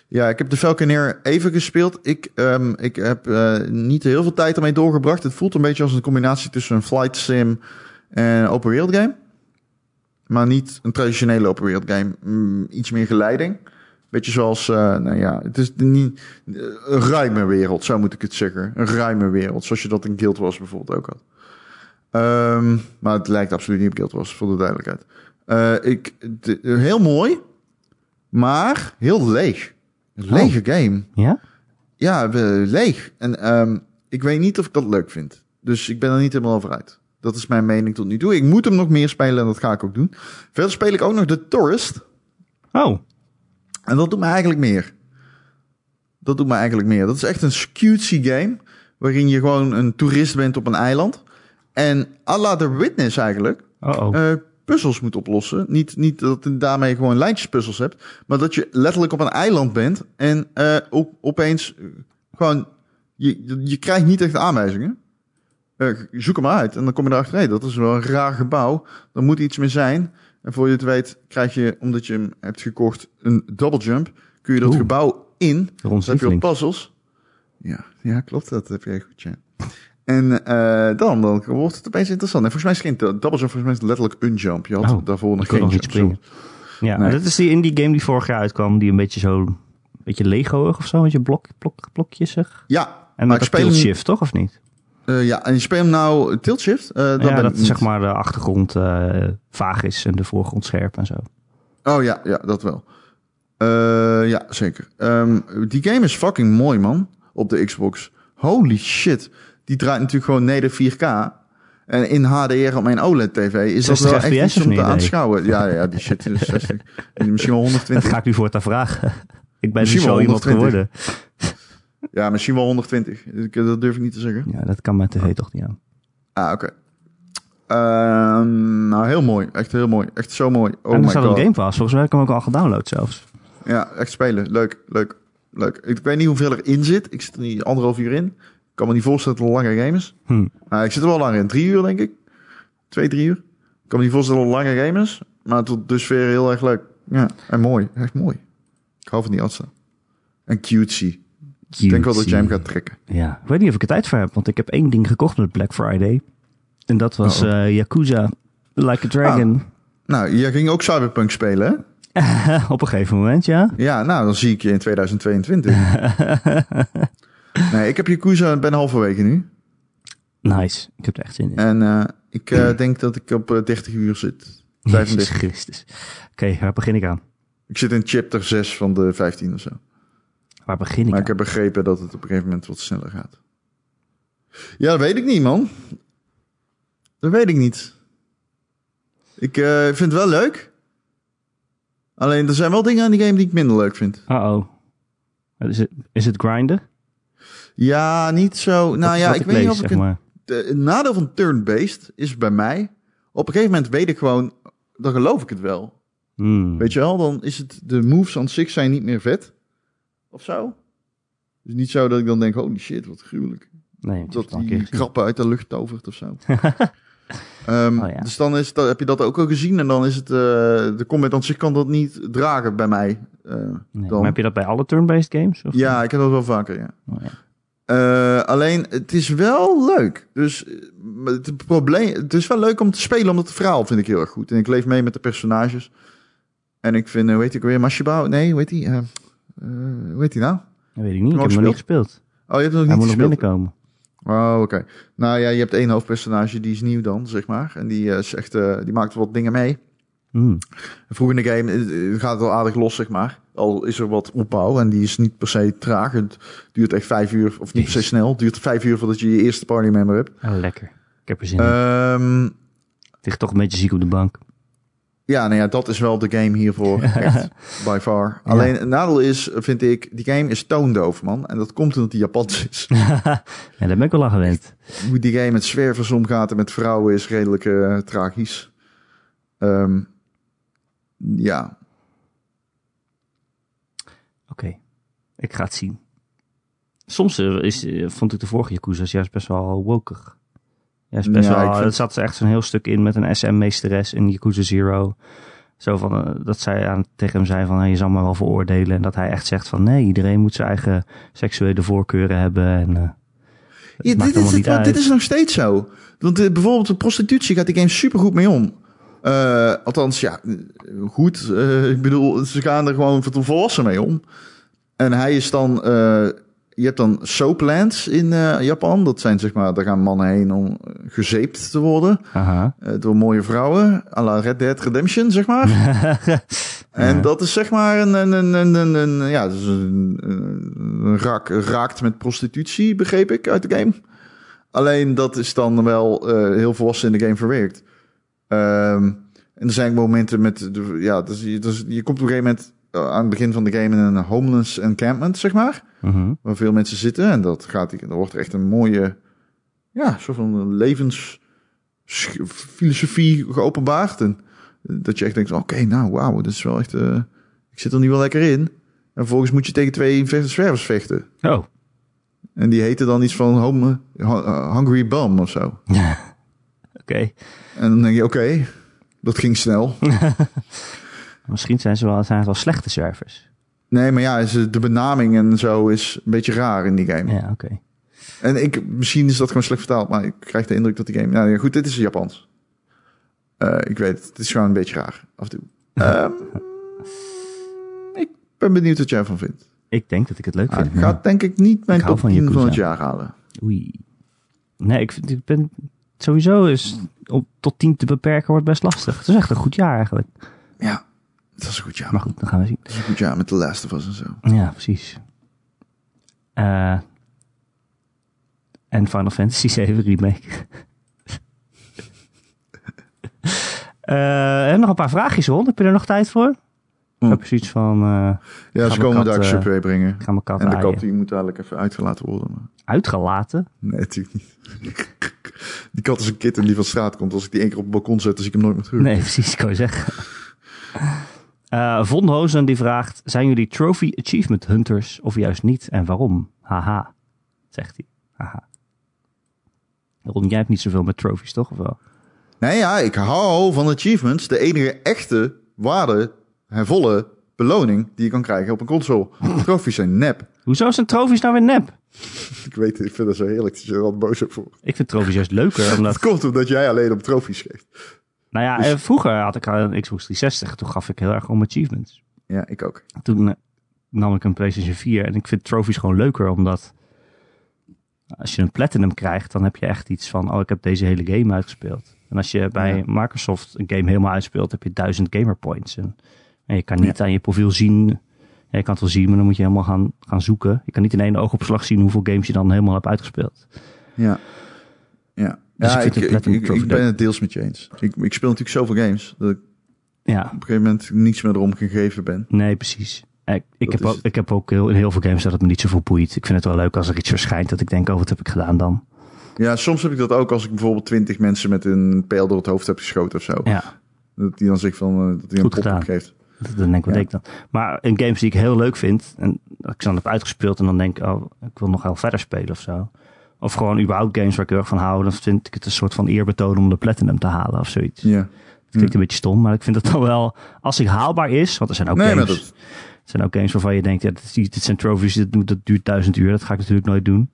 Ja, ik heb de Falconeer even gespeeld. Ik, ehm, ik heb eh, niet heel veel tijd ermee doorgebracht. Het voelt een beetje als een combinatie tussen een flight sim en een open wereld game. Maar niet een traditionele open wereld game. Mm, iets meer geleiding. Beetje zoals, eh, nou ja, het is niet een ruime wereld, zo moet ik het zeggen. Een ruime wereld, zoals je dat in Guild Wars bijvoorbeeld ook had. Ehm, maar het lijkt absoluut niet op Guild Wars, voor de duidelijkheid. Eh, ik, de- heel mooi, maar heel leeg. Een lege game. Ja? Ja, leeg. En ehm, ik weet niet of ik dat leuk vind. Dus ik ben er niet helemaal over uit. Dat is mijn mening tot nu toe. Ik moet hem nog meer spelen en dat ga ik ook doen. Verder speel ik ook nog The Tourist. Oh, En dat doet me eigenlijk meer. Dat doet me eigenlijk meer. Dat is echt een cutesy game. Waarin je gewoon een toerist bent op een eiland. En à la The Witness eigenlijk. oh, oh. Puzzels moet oplossen. Niet, niet dat je daarmee gewoon lijntjespuzzels hebt. Maar dat je letterlijk op een eiland bent. En eh, op, opeens eh, gewoon... Je, je krijgt niet echt aanwijzingen. Eh, zoek hem maar uit. En dan kom je erachter. Dat is wel een raar gebouw. Er moet iets mee zijn. En voor je het weet krijg je, omdat je hem hebt gekocht, een double jump. Kun je dat Oeh. gebouw in. Dan heb je puzzels. Ja, ja, klopt. Dat heb jij goed, ja. En eh, dan, dan wordt het opeens interessant. En volgens mij is geen double jump, volgens mij is het letterlijk een jump. Je had Oh, daarvoor nog geen nog jump. springen. Ja, Nee. dat is die indie game die vorig jaar uitkwam. Die een beetje zo... Een beetje Lego-ig of zo. Een beetje blok, blok, blokjes zeg. Ja, En met speel tilt-shift, toch? Of niet? eh, ja, en je speelt hem nou tilt shift. Eh, dan ja, ben dat niet. zeg maar de achtergrond vaag is en de voorgrond scherp en zo. Oh ja, ja, dat wel. Ja, zeker. Ehm, die game is fucking mooi, man. Op de Xbox. Holy shit. Die draait natuurlijk gewoon neder 4K. En in HDR op mijn OLED-tv is dat 60 wel echt iets om te aanschouwen. Ja, ja, die shit is (laughs) 60. En misschien wel Dat 120. ga ik nu voortaan vragen. ik ben Misschien wel iemand 120. geworden. Ja, misschien wel 120. Ik- Dat durf ik niet te zeggen. Ja, dat kan mijn tv toch niet aan. Ah, oké. Ehm, nou, heel mooi. Echt heel mooi. Echt zo mooi. Oh en er staat op Game Pass. Volgens mij heb ik hem ook al gedownload zelfs. Ja, echt spelen. Leuk, leuk, leuk. Ik weet niet hoeveel erin zit. Ik zit er niet anderhalf uur in. Kan me niet voorstellen dat het een lange game is. Hm. Nou, ik zit er wel lang in. Drie uur, denk ik. Twee, drie uur. Ik kan me niet voorstellen dat het een lange game is. Maar tot dusver heel erg leuk. Ja, en mooi. Echt mooi. Ik hou van die artsen. En cutesy. Ik denk wel dat jij hem gaat trekken. Ja, ik weet niet of ik er tijd voor heb, want ik heb één ding gekocht met Black Friday. En dat was Uh-oh. eh, Yakuza Like a Dragon. Nou, jij ging ook Cyberpunk spelen, hè? (laughs) Op een gegeven moment, ja. Ja, nou, dan zie ik je in 2022. (laughs) nee, ik heb Yakuza, ben halverwege nu. Nice, ik heb er echt zin in. En eh, ik eh, denk dat ik op eh, 30 uur zit. Jezus 35. Christus. Oké, waar begin ik aan? Ik zit in chapter 6 van de 15 of zo. Waar begin ik Maar aan? ik heb begrepen dat het op een gegeven moment wat sneller gaat. Ja, dat weet ik niet, man. Dat weet ik niet. Ik eh, vind het wel leuk. Alleen er zijn wel dingen aan die game die ik minder leuk vind. Uh-oh. Is het, is het grinden? Ja, niet zo. Nou ja, ik weet lees, niet of ik zeg het maar. de, het nadeel van turn-based is bij mij. Op een gegeven moment weet ik gewoon, dan geloof ik het wel. Hmm. Weet je wel, dan is het de moves aan zich zijn niet meer vet. Of zo. Dus niet zo dat ik dan denk, holy shit, wat gruwelijk. Nee, Dat die krappen uit de lucht tovert of zo. (laughs) Ehm, Oh ja. Dus dan is, dat, heb je dat ook al gezien en dan is het, eh, de combat aan zich kan dat niet dragen bij mij. Eh, Nee, dan. Maar heb je dat bij alle turn-based games? Of? Ja, ik heb dat wel vaker, ja. Oh, ja. Eh, alleen, het is wel leuk. Dus eh, het probleem, het is wel leuk om te spelen, omdat het verhaal vind ik heel erg goed. En ik leef mee met de personages. En ik vind, eh, hoe heet ik weer, Mashiba? Nee, heet die? Eh, eh, hoe heet die nou? Dat weet ik niet. Ik heb hem nog niet gespeeld. Oh, je hebt hem nog Hij niet moet nog gespeeld. binnenkomen. Oh, oké. Nou ja, je hebt één hoofdpersonage, die is nieuw dan, zeg maar. En die, eh, is echt, eh, die maakt wat dingen mee. Hmm. Vroeg in de game eh, eh, gaat het wel aardig los, zeg maar. Al is er wat opbouw en die is niet per se traag. Het duurt echt vijf uur, of niet per se snel. Het duurt vijf uur voordat je je eerste partymember hebt. Oh, lekker. Ik heb er zin in. Ehm Het ligt toch een beetje ziek op de bank. Ja, nou ja, dat is wel de game hiervoor. (laughs) Echt, by far. Ja. Alleen het nadeel is, vind ik, die game is toondoof, man. En dat komt omdat die Japans is. (laughs) ja, daar ben ik wel aan gewend. Hoe die game met zwervers omgaat en met vrouwen is redelijk eh, tragisch. Ehm, ja, Oké, ik ga het zien. Soms eh, is, eh, vond ik de vorige Yakuza's juist best wel wokig. Juist best Ja, wel, vind- er zat echt zo'n heel stuk in met een SM-meesteres in Yakuza Zero. Zo van, eh, dat zij aan, tegen hem zei van, hey, je zal me wel veroordelen. En dat hij echt zegt van, nee, iedereen moet zijn eigen seksuele voorkeuren hebben. En, Ja, dit, is het, want dit is nog steeds zo. Want bijvoorbeeld de prostitutie gaat die game super goed mee om. Althans, ja, goed. ik bedoel, ze gaan er gewoon tot volwassen mee om. En hij is dan... eh, je hebt dan soaplands in eh, Japan. Dat zijn zeg maar, daar gaan mannen heen om eh, gezeept te worden. Aha. door mooie vrouwen. à la Red Dead Redemption, zeg maar. (laughs) En dat is zeg maar een, een, een, een, een, een- ja, dus een, een raak, raakt met prostitutie, begreep ik uit de game. Alleen dat is dan wel eh, heel volwassen in de game verwerkt. Ehm, en er zijn momenten met, de- ja, dus je, dus je komt op een gegeven moment aan het begin van de game in een homeless encampment, zeg maar. Mhm. Waar veel mensen zitten. En dat gaat, er wordt echt een mooie, ja, soort van levensfilosofie geopenbaard. En dat je echt denkt, oké, nou, wauw, dit is wel echt, eh, ik zit er nu wel lekker in. En vervolgens moet je tegen twee zwervers vechten. Oh, En die heten dan iets van home, hu- Hungry Bum of zo. (laughs) oké. En dan denk je, oké, dat ging snel. (laughs) Misschien zijn ze wel, zijn het wel slechte zwervers. Nee, maar ja, de benaming en zo is een beetje raar in die game. Ja, oké. En ik, misschien is dat gewoon slecht vertaald, maar ik krijg de indruk dat die game... Nou ja, goed, dit is Japans. Eh, ik weet het, het is gewoon een beetje raar, af en toe. (laughs) Ehm, ik ben benieuwd wat jij ervan vindt. Ik denk dat ik het leuk Ah, vind. ik ga denk ik niet mijn Ik top van 10 van het jaar halen. Oei. Nee, ik, vind, ik ben sowieso is om tot 10 te beperken wordt best lastig. Het is echt een goed jaar eigenlijk. Ja, dat is een goed jaar. Maar goed, dan gaan we zien. Dat is een goed jaar met The Last of Us en zo. Ja, precies. Eh, en Final Fantasy 7 remake. (laughs) Eh, en nog een paar vraagjes rond. Heb je er nog tijd voor? Ik Hm. heb zoiets van, eh, Ja, ze komen daar eh, subway brengen. ik ga mijn kat En de kat die moet dadelijk even uitgelaten worden. Maar... Uitgelaten? Nee, natuurlijk niet. (laughs) die kat is een kitten die van straat komt. Als ik die één keer op het balkon zet, dan zie ik hem nooit meer terug. Nee, precies, kan je zeggen. Eh Von Hozen die vraagt, zijn jullie trophy achievement hunters of juist niet en waarom? Haha, zegt hij. Haha. Ron, jij hebt niet zoveel met trophies, toch? Of wel? Nee, ja, ik hou van achievements. De enige echte waarde en volle beloning die je kan krijgen op een console. (laughs) Trofies zijn nep. Hoezo zijn trofies nou weer nep? Ik weet, ik vind dat zo heerlijk dat je er wat boos op voor. Ik vind trofies juist leuker, omdat... (laughs) Het komt omdat jij alleen op trofies geeft. Nou ja, Dus- eh, vroeger had ik een Xbox 360, toen gaf ik heel erg om achievements. Ja, ik ook. Toen eh, nam ik een PlayStation 4 en ik vind trofies gewoon leuker, omdat als je een platinum krijgt, dan heb je echt iets van, oh, ik heb deze hele game uitgespeeld. En als je bij Ja. Microsoft een game helemaal uitspeelt, heb je duizend gamer points. En, en je kan niet aan je profiel zien, ja, je kan het wel zien, maar dan moet je helemaal gaan, gaan zoeken. Je kan niet in één oogopslag zien hoeveel games je dan helemaal hebt uitgespeeld. Ja. Ja. Dus ja, ik ben het deels met je eens. Ik, ik speel natuurlijk zoveel games dat ik Ja, op een gegeven moment niets meer erom gegeven ben. nee, precies. Ik, heb ook, ik heb ook heel, in heel veel games dat het me niet zoveel boeit. Ik vind het wel leuk als er iets verschijnt dat ik denk, oh, wat heb ik gedaan dan? Ja, soms heb ik dat ook als ik bijvoorbeeld twintig mensen met een pijl door het hoofd heb geschoten of zo. Ja, Dat die dan zegt van, eh, dat hij een Goed pop gedaan. geeft. Dan denk ik, wat Ja. ik dan? Maar in games die ik heel leuk vind, en dat ik ze dan heb uitgespeeld en dan denk ik, oh, ik wil nog wel verder spelen of zo. Of gewoon überhaupt games waar ik heel erg van hou, dan vind ik het een soort van eerbetoon om de platinum te halen of zoiets. Ja. Het klinkt een beetje stom, maar ik vind het dan wel, als het haalbaar is, want er zijn ook Nee, games, dat, er zijn ook games waarvan je denkt, ja, dit, is- dit zijn trophies, dit, dat duurt duizend uur, dat ga ik natuurlijk nooit doen.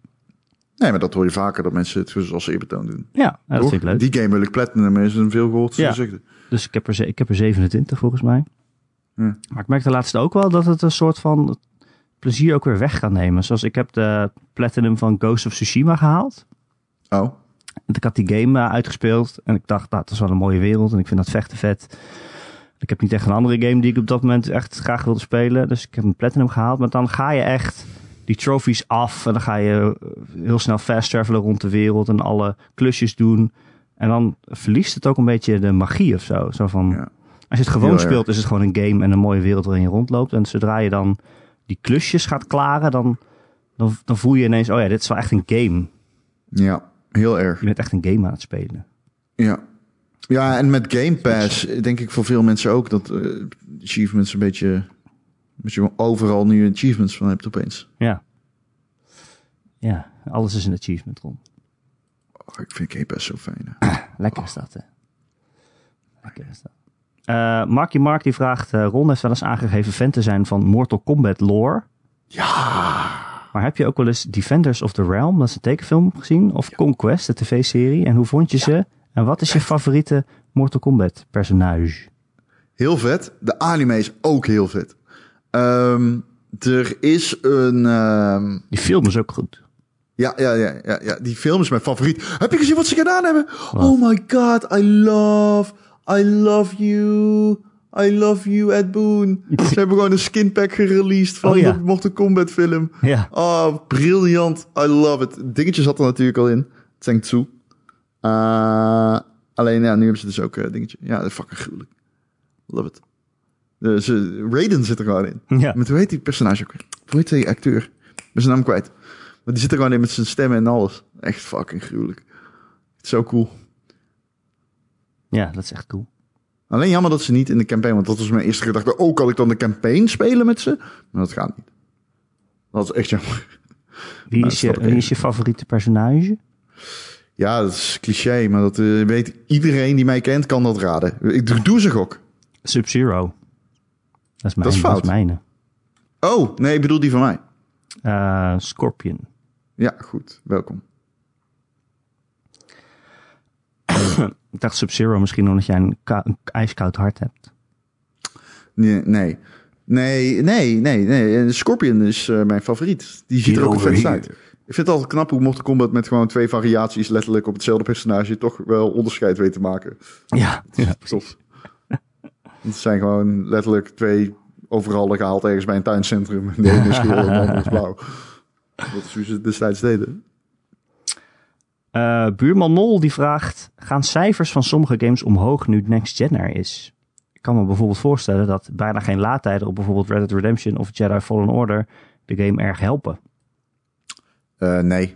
nee, maar dat hoor je vaker, dat mensen het dus als eerbetoon doen. Ja, dat Toch? vind ik leuk. Die game wil ik platinum, is een veel gehoord Ja. gezegde. Dus ik heb, er, ik heb er 27 volgens mij. Ja. Maar ik merk de laatste ook wel dat het een soort van plezier ook weer weg kan nemen. Zoals ik heb de Platinum van Ghost of Tsushima gehaald. Oh, Want ik had die game eh, uitgespeeld en ik dacht, nou, het is wel een mooie wereld en ik vind dat vechten vet. Ik heb niet echt een andere game die ik op dat moment echt graag wilde spelen. Dus ik heb een Platinum gehaald. Maar dan ga je echt die trophies af en dan ga je eh, heel snel fast travelen rond de wereld en alle klusjes doen. En dan verliest het ook een beetje de magie of zo. Zo van, ja. als je het gewoon Heel erg. speelt, is het gewoon een game en een mooie wereld waarin je rondloopt. En zodra je dan die klusjes gaat klaren, dan, dan, dan voel je ineens, oh ja, dit is wel echt een game. Ja, heel erg. Je bent echt een game aan het spelen. Ja. Ja, en met Game Pass denk ik voor veel mensen ook dat eh, achievements een beetje... Dat je overal nu achievements van hebt opeens. Ja. Ja, alles is een achievement, Ron. Oh, ik vind Game Pass zo fijn. hè. (clears throat) Lekker is dat, hè? Lekker is dat. Eh, Marky Mark die vraagt, eh, Ron heeft wel eens aangegeven fan te zijn van Mortal Kombat lore. Ja. Maar heb je ook wel eens Defenders of the Realm, dat is een tekenfilm, gezien? Of Conquest, de tv-serie? En hoe vond je ze? En wat is je favoriete Mortal Kombat personage? Heel vet. De anime is ook heel vet. Ehm, er is een... ehm, Die film is ook goed. Ja, ja, ja, ja, ja, die film is mijn favoriet. Heb je gezien wat ze gedaan hebben? Oh my god, I love, I love you. I love you, Ed Boon. (laughs) ze hebben gewoon een skinpack gereleased van Oh ja. de Mortal Kombat film. Ja. Oh, briljant. I love it. Het dingetje zat er natuurlijk al in. Tseng Tzu. Uh, alleen, ja, nu hebben ze dus ook een dingetje. Ja, dat is fucking gruwelijk. Love it. Dus, eh, Raiden zit er gewoon in. Ja. Met hoe heet die personage ook weer? Hoe heet die acteur? Ben zijn naam kwijt. Maar die zit er gewoon in met zijn stemmen en alles. Echt fucking gruwelijk. Zo cool. Ja, dat is echt cool. Alleen jammer dat ze niet in de campaign... Want dat was mijn eerste gedachte. Ook kan ik dan de campaign spelen met ze? Maar dat gaat niet. Dat is echt jammer. Wie is, je, wie is je favoriete personage? Ja, dat is cliché. Maar dat eh, weet iedereen die mij kent kan dat raden. Ik doe, doe ze gok. Sub-Zero. Dat is mijn, Dat is fout. mijne. Oh, nee, ik bedoel die van mij. Eh, Scorpion. Ja, goed. Welkom. (clears throat) Ik dacht Sub-Zero misschien omdat jij een, ijskoud hart hebt. Nee, nee. Nee, nee, nee. nee. En Scorpion is eh, mijn favoriet. Die ziet er ook vet here. uit. Ik vind het altijd knap hoe Mortal Kombat met gewoon twee variaties letterlijk op hetzelfde personage toch wel onderscheid weet te maken. Ja, ja Tof. Het zijn gewoon letterlijk twee overal gehaald ergens bij een tuincentrum. De ene is geel en de andere is blauw. Dat is hoe ze destijds deden. Eh, buurman Nol die vraagt: gaan cijfers van sommige games omhoog nu Next Gen er is? Ik kan me bijvoorbeeld voorstellen dat bijna geen laadtijden op bijvoorbeeld Red Dead Redemption of Jedi Fallen Order de game erg helpen. Eh, nee,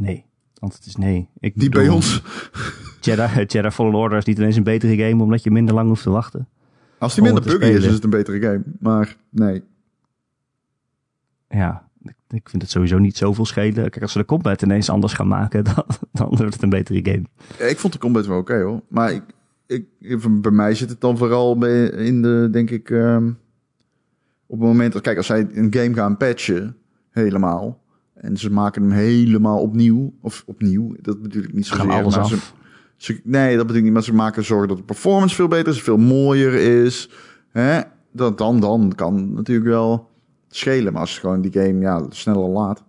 Nee, want het is nee. Ik die bij ons. (laughs) Jedi, Jedi Fallen Order is niet ineens een betere game omdat je minder lang hoeft te wachten. Als die minder buggy is, is het een betere game. Maar nee. Ja, ik, vind het sowieso niet zoveel schelen. Kijk, als ze de combat ineens anders gaan maken, (laughs) dan, dan wordt het een betere game. Ja, Ik vond de combat wel oké hoor. Maar ik, ik, bij mij zit het dan vooral bij, in de, denk ik, ehm, op het moment dat, kijk, als zij een game gaan patchen, helemaal, en ze maken hem helemaal opnieuw, of opnieuw, dat bedoel ik niet zo gaan alles maar af. Ze, ze- nee, dat bedoel ik niet, maar ze maken zorgen dat de performance veel beter is, veel mooier is. Hè? Dat, dan, dan kan natuurlijk wel schelen, maar als gewoon die game ja, sneller laat.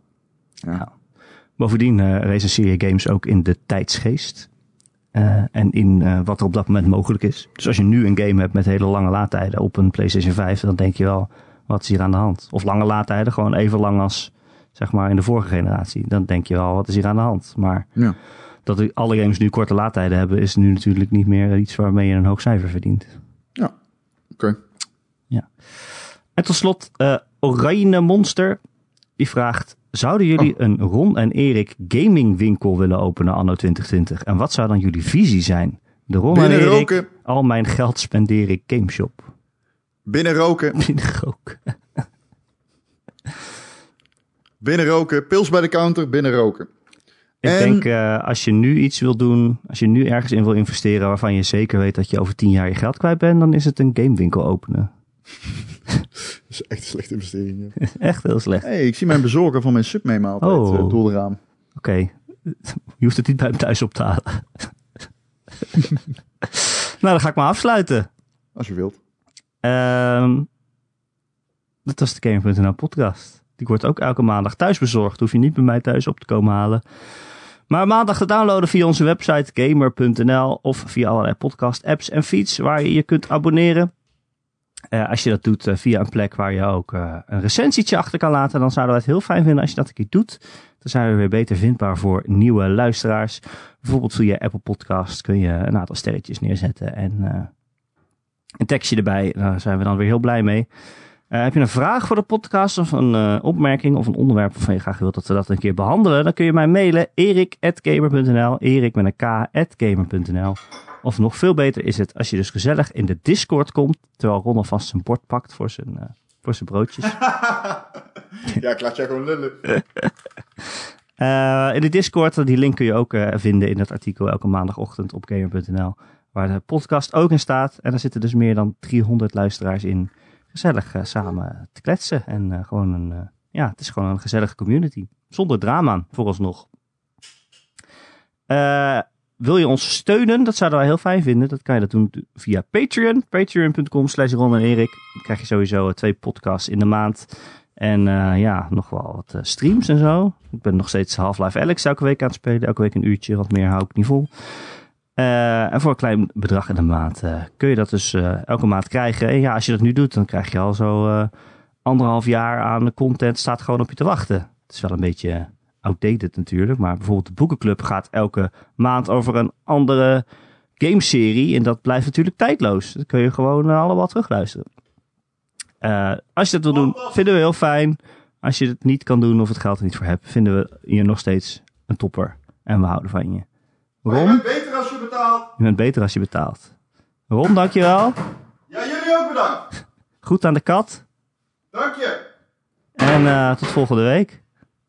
Ja. Ja. Bovendien eh recenseer je games ook in de tijdsgeest. Eh, en in eh, wat er op dat moment mogelijk is. Dus als je nu een game hebt met hele lange laadtijden op een PlayStation 5, dan denk je wel, wat is hier aan de hand? Of lange laadtijden, gewoon even lang als zeg maar in de vorige generatie. Dan denk je wel, wat is hier aan de hand? Maar Ja. dat alle games nu korte laadtijden hebben, is nu natuurlijk niet meer iets waarmee je een hoog cijfer verdient. Ja, oké. En tot slot, Oranje Monster. Die vraagt: Zouden jullie een Ron en Erik gamingwinkel willen openen anno 2020? En wat zou dan jullie visie zijn? De Ron en Erik, roken. al mijn geld spendeer ik gameshop. Binnen roken, (laughs) Binnen roken. (laughs) binnen roken, pils bij de counter, binnen roken. Ik En- denk, eh, als je nu iets wil doen, als je nu ergens in wil investeren waarvan je zeker weet dat je over tien jaar je geld kwijt bent, dan is het een gamewinkel openen. (laughs) Dat is echt een slechte investering. Ja. (laughs) Echt heel slecht. hey, ik zie mijn bezorger van mijn sub mee altijd Oh. eh, door het raam. Oké, (laughs) je hoeft het niet bij hem thuis op te halen. nou, dan ga ik maar afsluiten. Als je wilt. Ehm dat was de Gamer.nl podcast. Die wordt ook elke maandag thuis bezorgd. Hoef je niet bij mij thuis op te komen halen. Maar maandag te downloaden via onze website gamer.nl of via allerlei podcast apps en feeds waar je je kunt abonneren. Eh, als je dat doet eh, via een plek waar je ook eh, een recensietje achter kan laten, dan zouden we het heel fijn vinden als je dat een keer doet. Dan zijn we weer beter vindbaar voor nieuwe luisteraars. Bijvoorbeeld via Apple Podcast kun je een aantal sterretjes neerzetten en een tekstje erbij. Daar zijn we dan weer heel blij mee. Heb je een vraag voor de podcast of een opmerking of een onderwerp waarvan je graag wilt dat we dat een keer behandelen? Dan kun je mij mailen erik.gamer.nl erik met een k.gamer.nl Of nog veel beter is het als je dus gezellig in de Discord komt, terwijl Ron alvast zijn bord pakt voor zijn, eh, voor zijn broodjes. (laughs) ja, ik laat jij gewoon lullen. (laughs) Eh, in de Discord, die link kun je ook eh, vinden in het artikel elke maandagochtend op gamer.nl. Waar de podcast ook in staat. En daar zitten dus meer dan 300 luisteraars in. Gezellig eh, samen te kletsen. En eh, gewoon een, eh, ja, het is gewoon een gezellige community. Zonder drama, vooralsnog. Wil je ons steunen? Dat zouden wij heel fijn vinden. Dat kan je dat doen via Patreon. Patreon.com slash Ron en Erik. Dan krijg je sowieso eh, twee podcasts in de maand. En eh, ja, nog wel wat eh, streams en zo. Ik ben nog steeds Half-Life Alex elke week aan het spelen. Elke week een uurtje, wat meer hou ik niet vol. En voor een klein bedrag in de maand kun je dat dus elke maand krijgen. En ja, als je dat nu doet, dan krijg je al zo anderhalf jaar aan content staat gewoon op je te wachten. Het is wel een beetje outdated natuurlijk. Maar bijvoorbeeld de Boekenclub gaat elke maand over een andere gameserie. En dat blijft natuurlijk tijdloos. Dat kun je gewoon eh, allemaal terugluisteren. Eh, als je dat wil doen, vinden we heel fijn. Als je het niet kan doen of het geld er niet voor hebt, vinden we je nog steeds een topper. En we houden van je. Ron, beter als je betaalt. je bent beter als je betaalt. Ron, dankjewel. Ja, jullie ook bedankt. Goed aan de kat. Dank je. En eh, tot volgende week.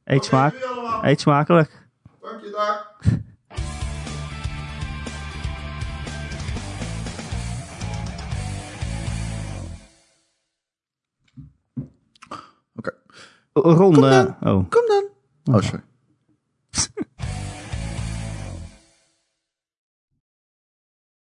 Eet, smaak, allemaal. eet smakelijk. Dank je, dag. Oké. Ron, Kom eh, dan. oh. Kom dan. Oh, sorry. (laughs)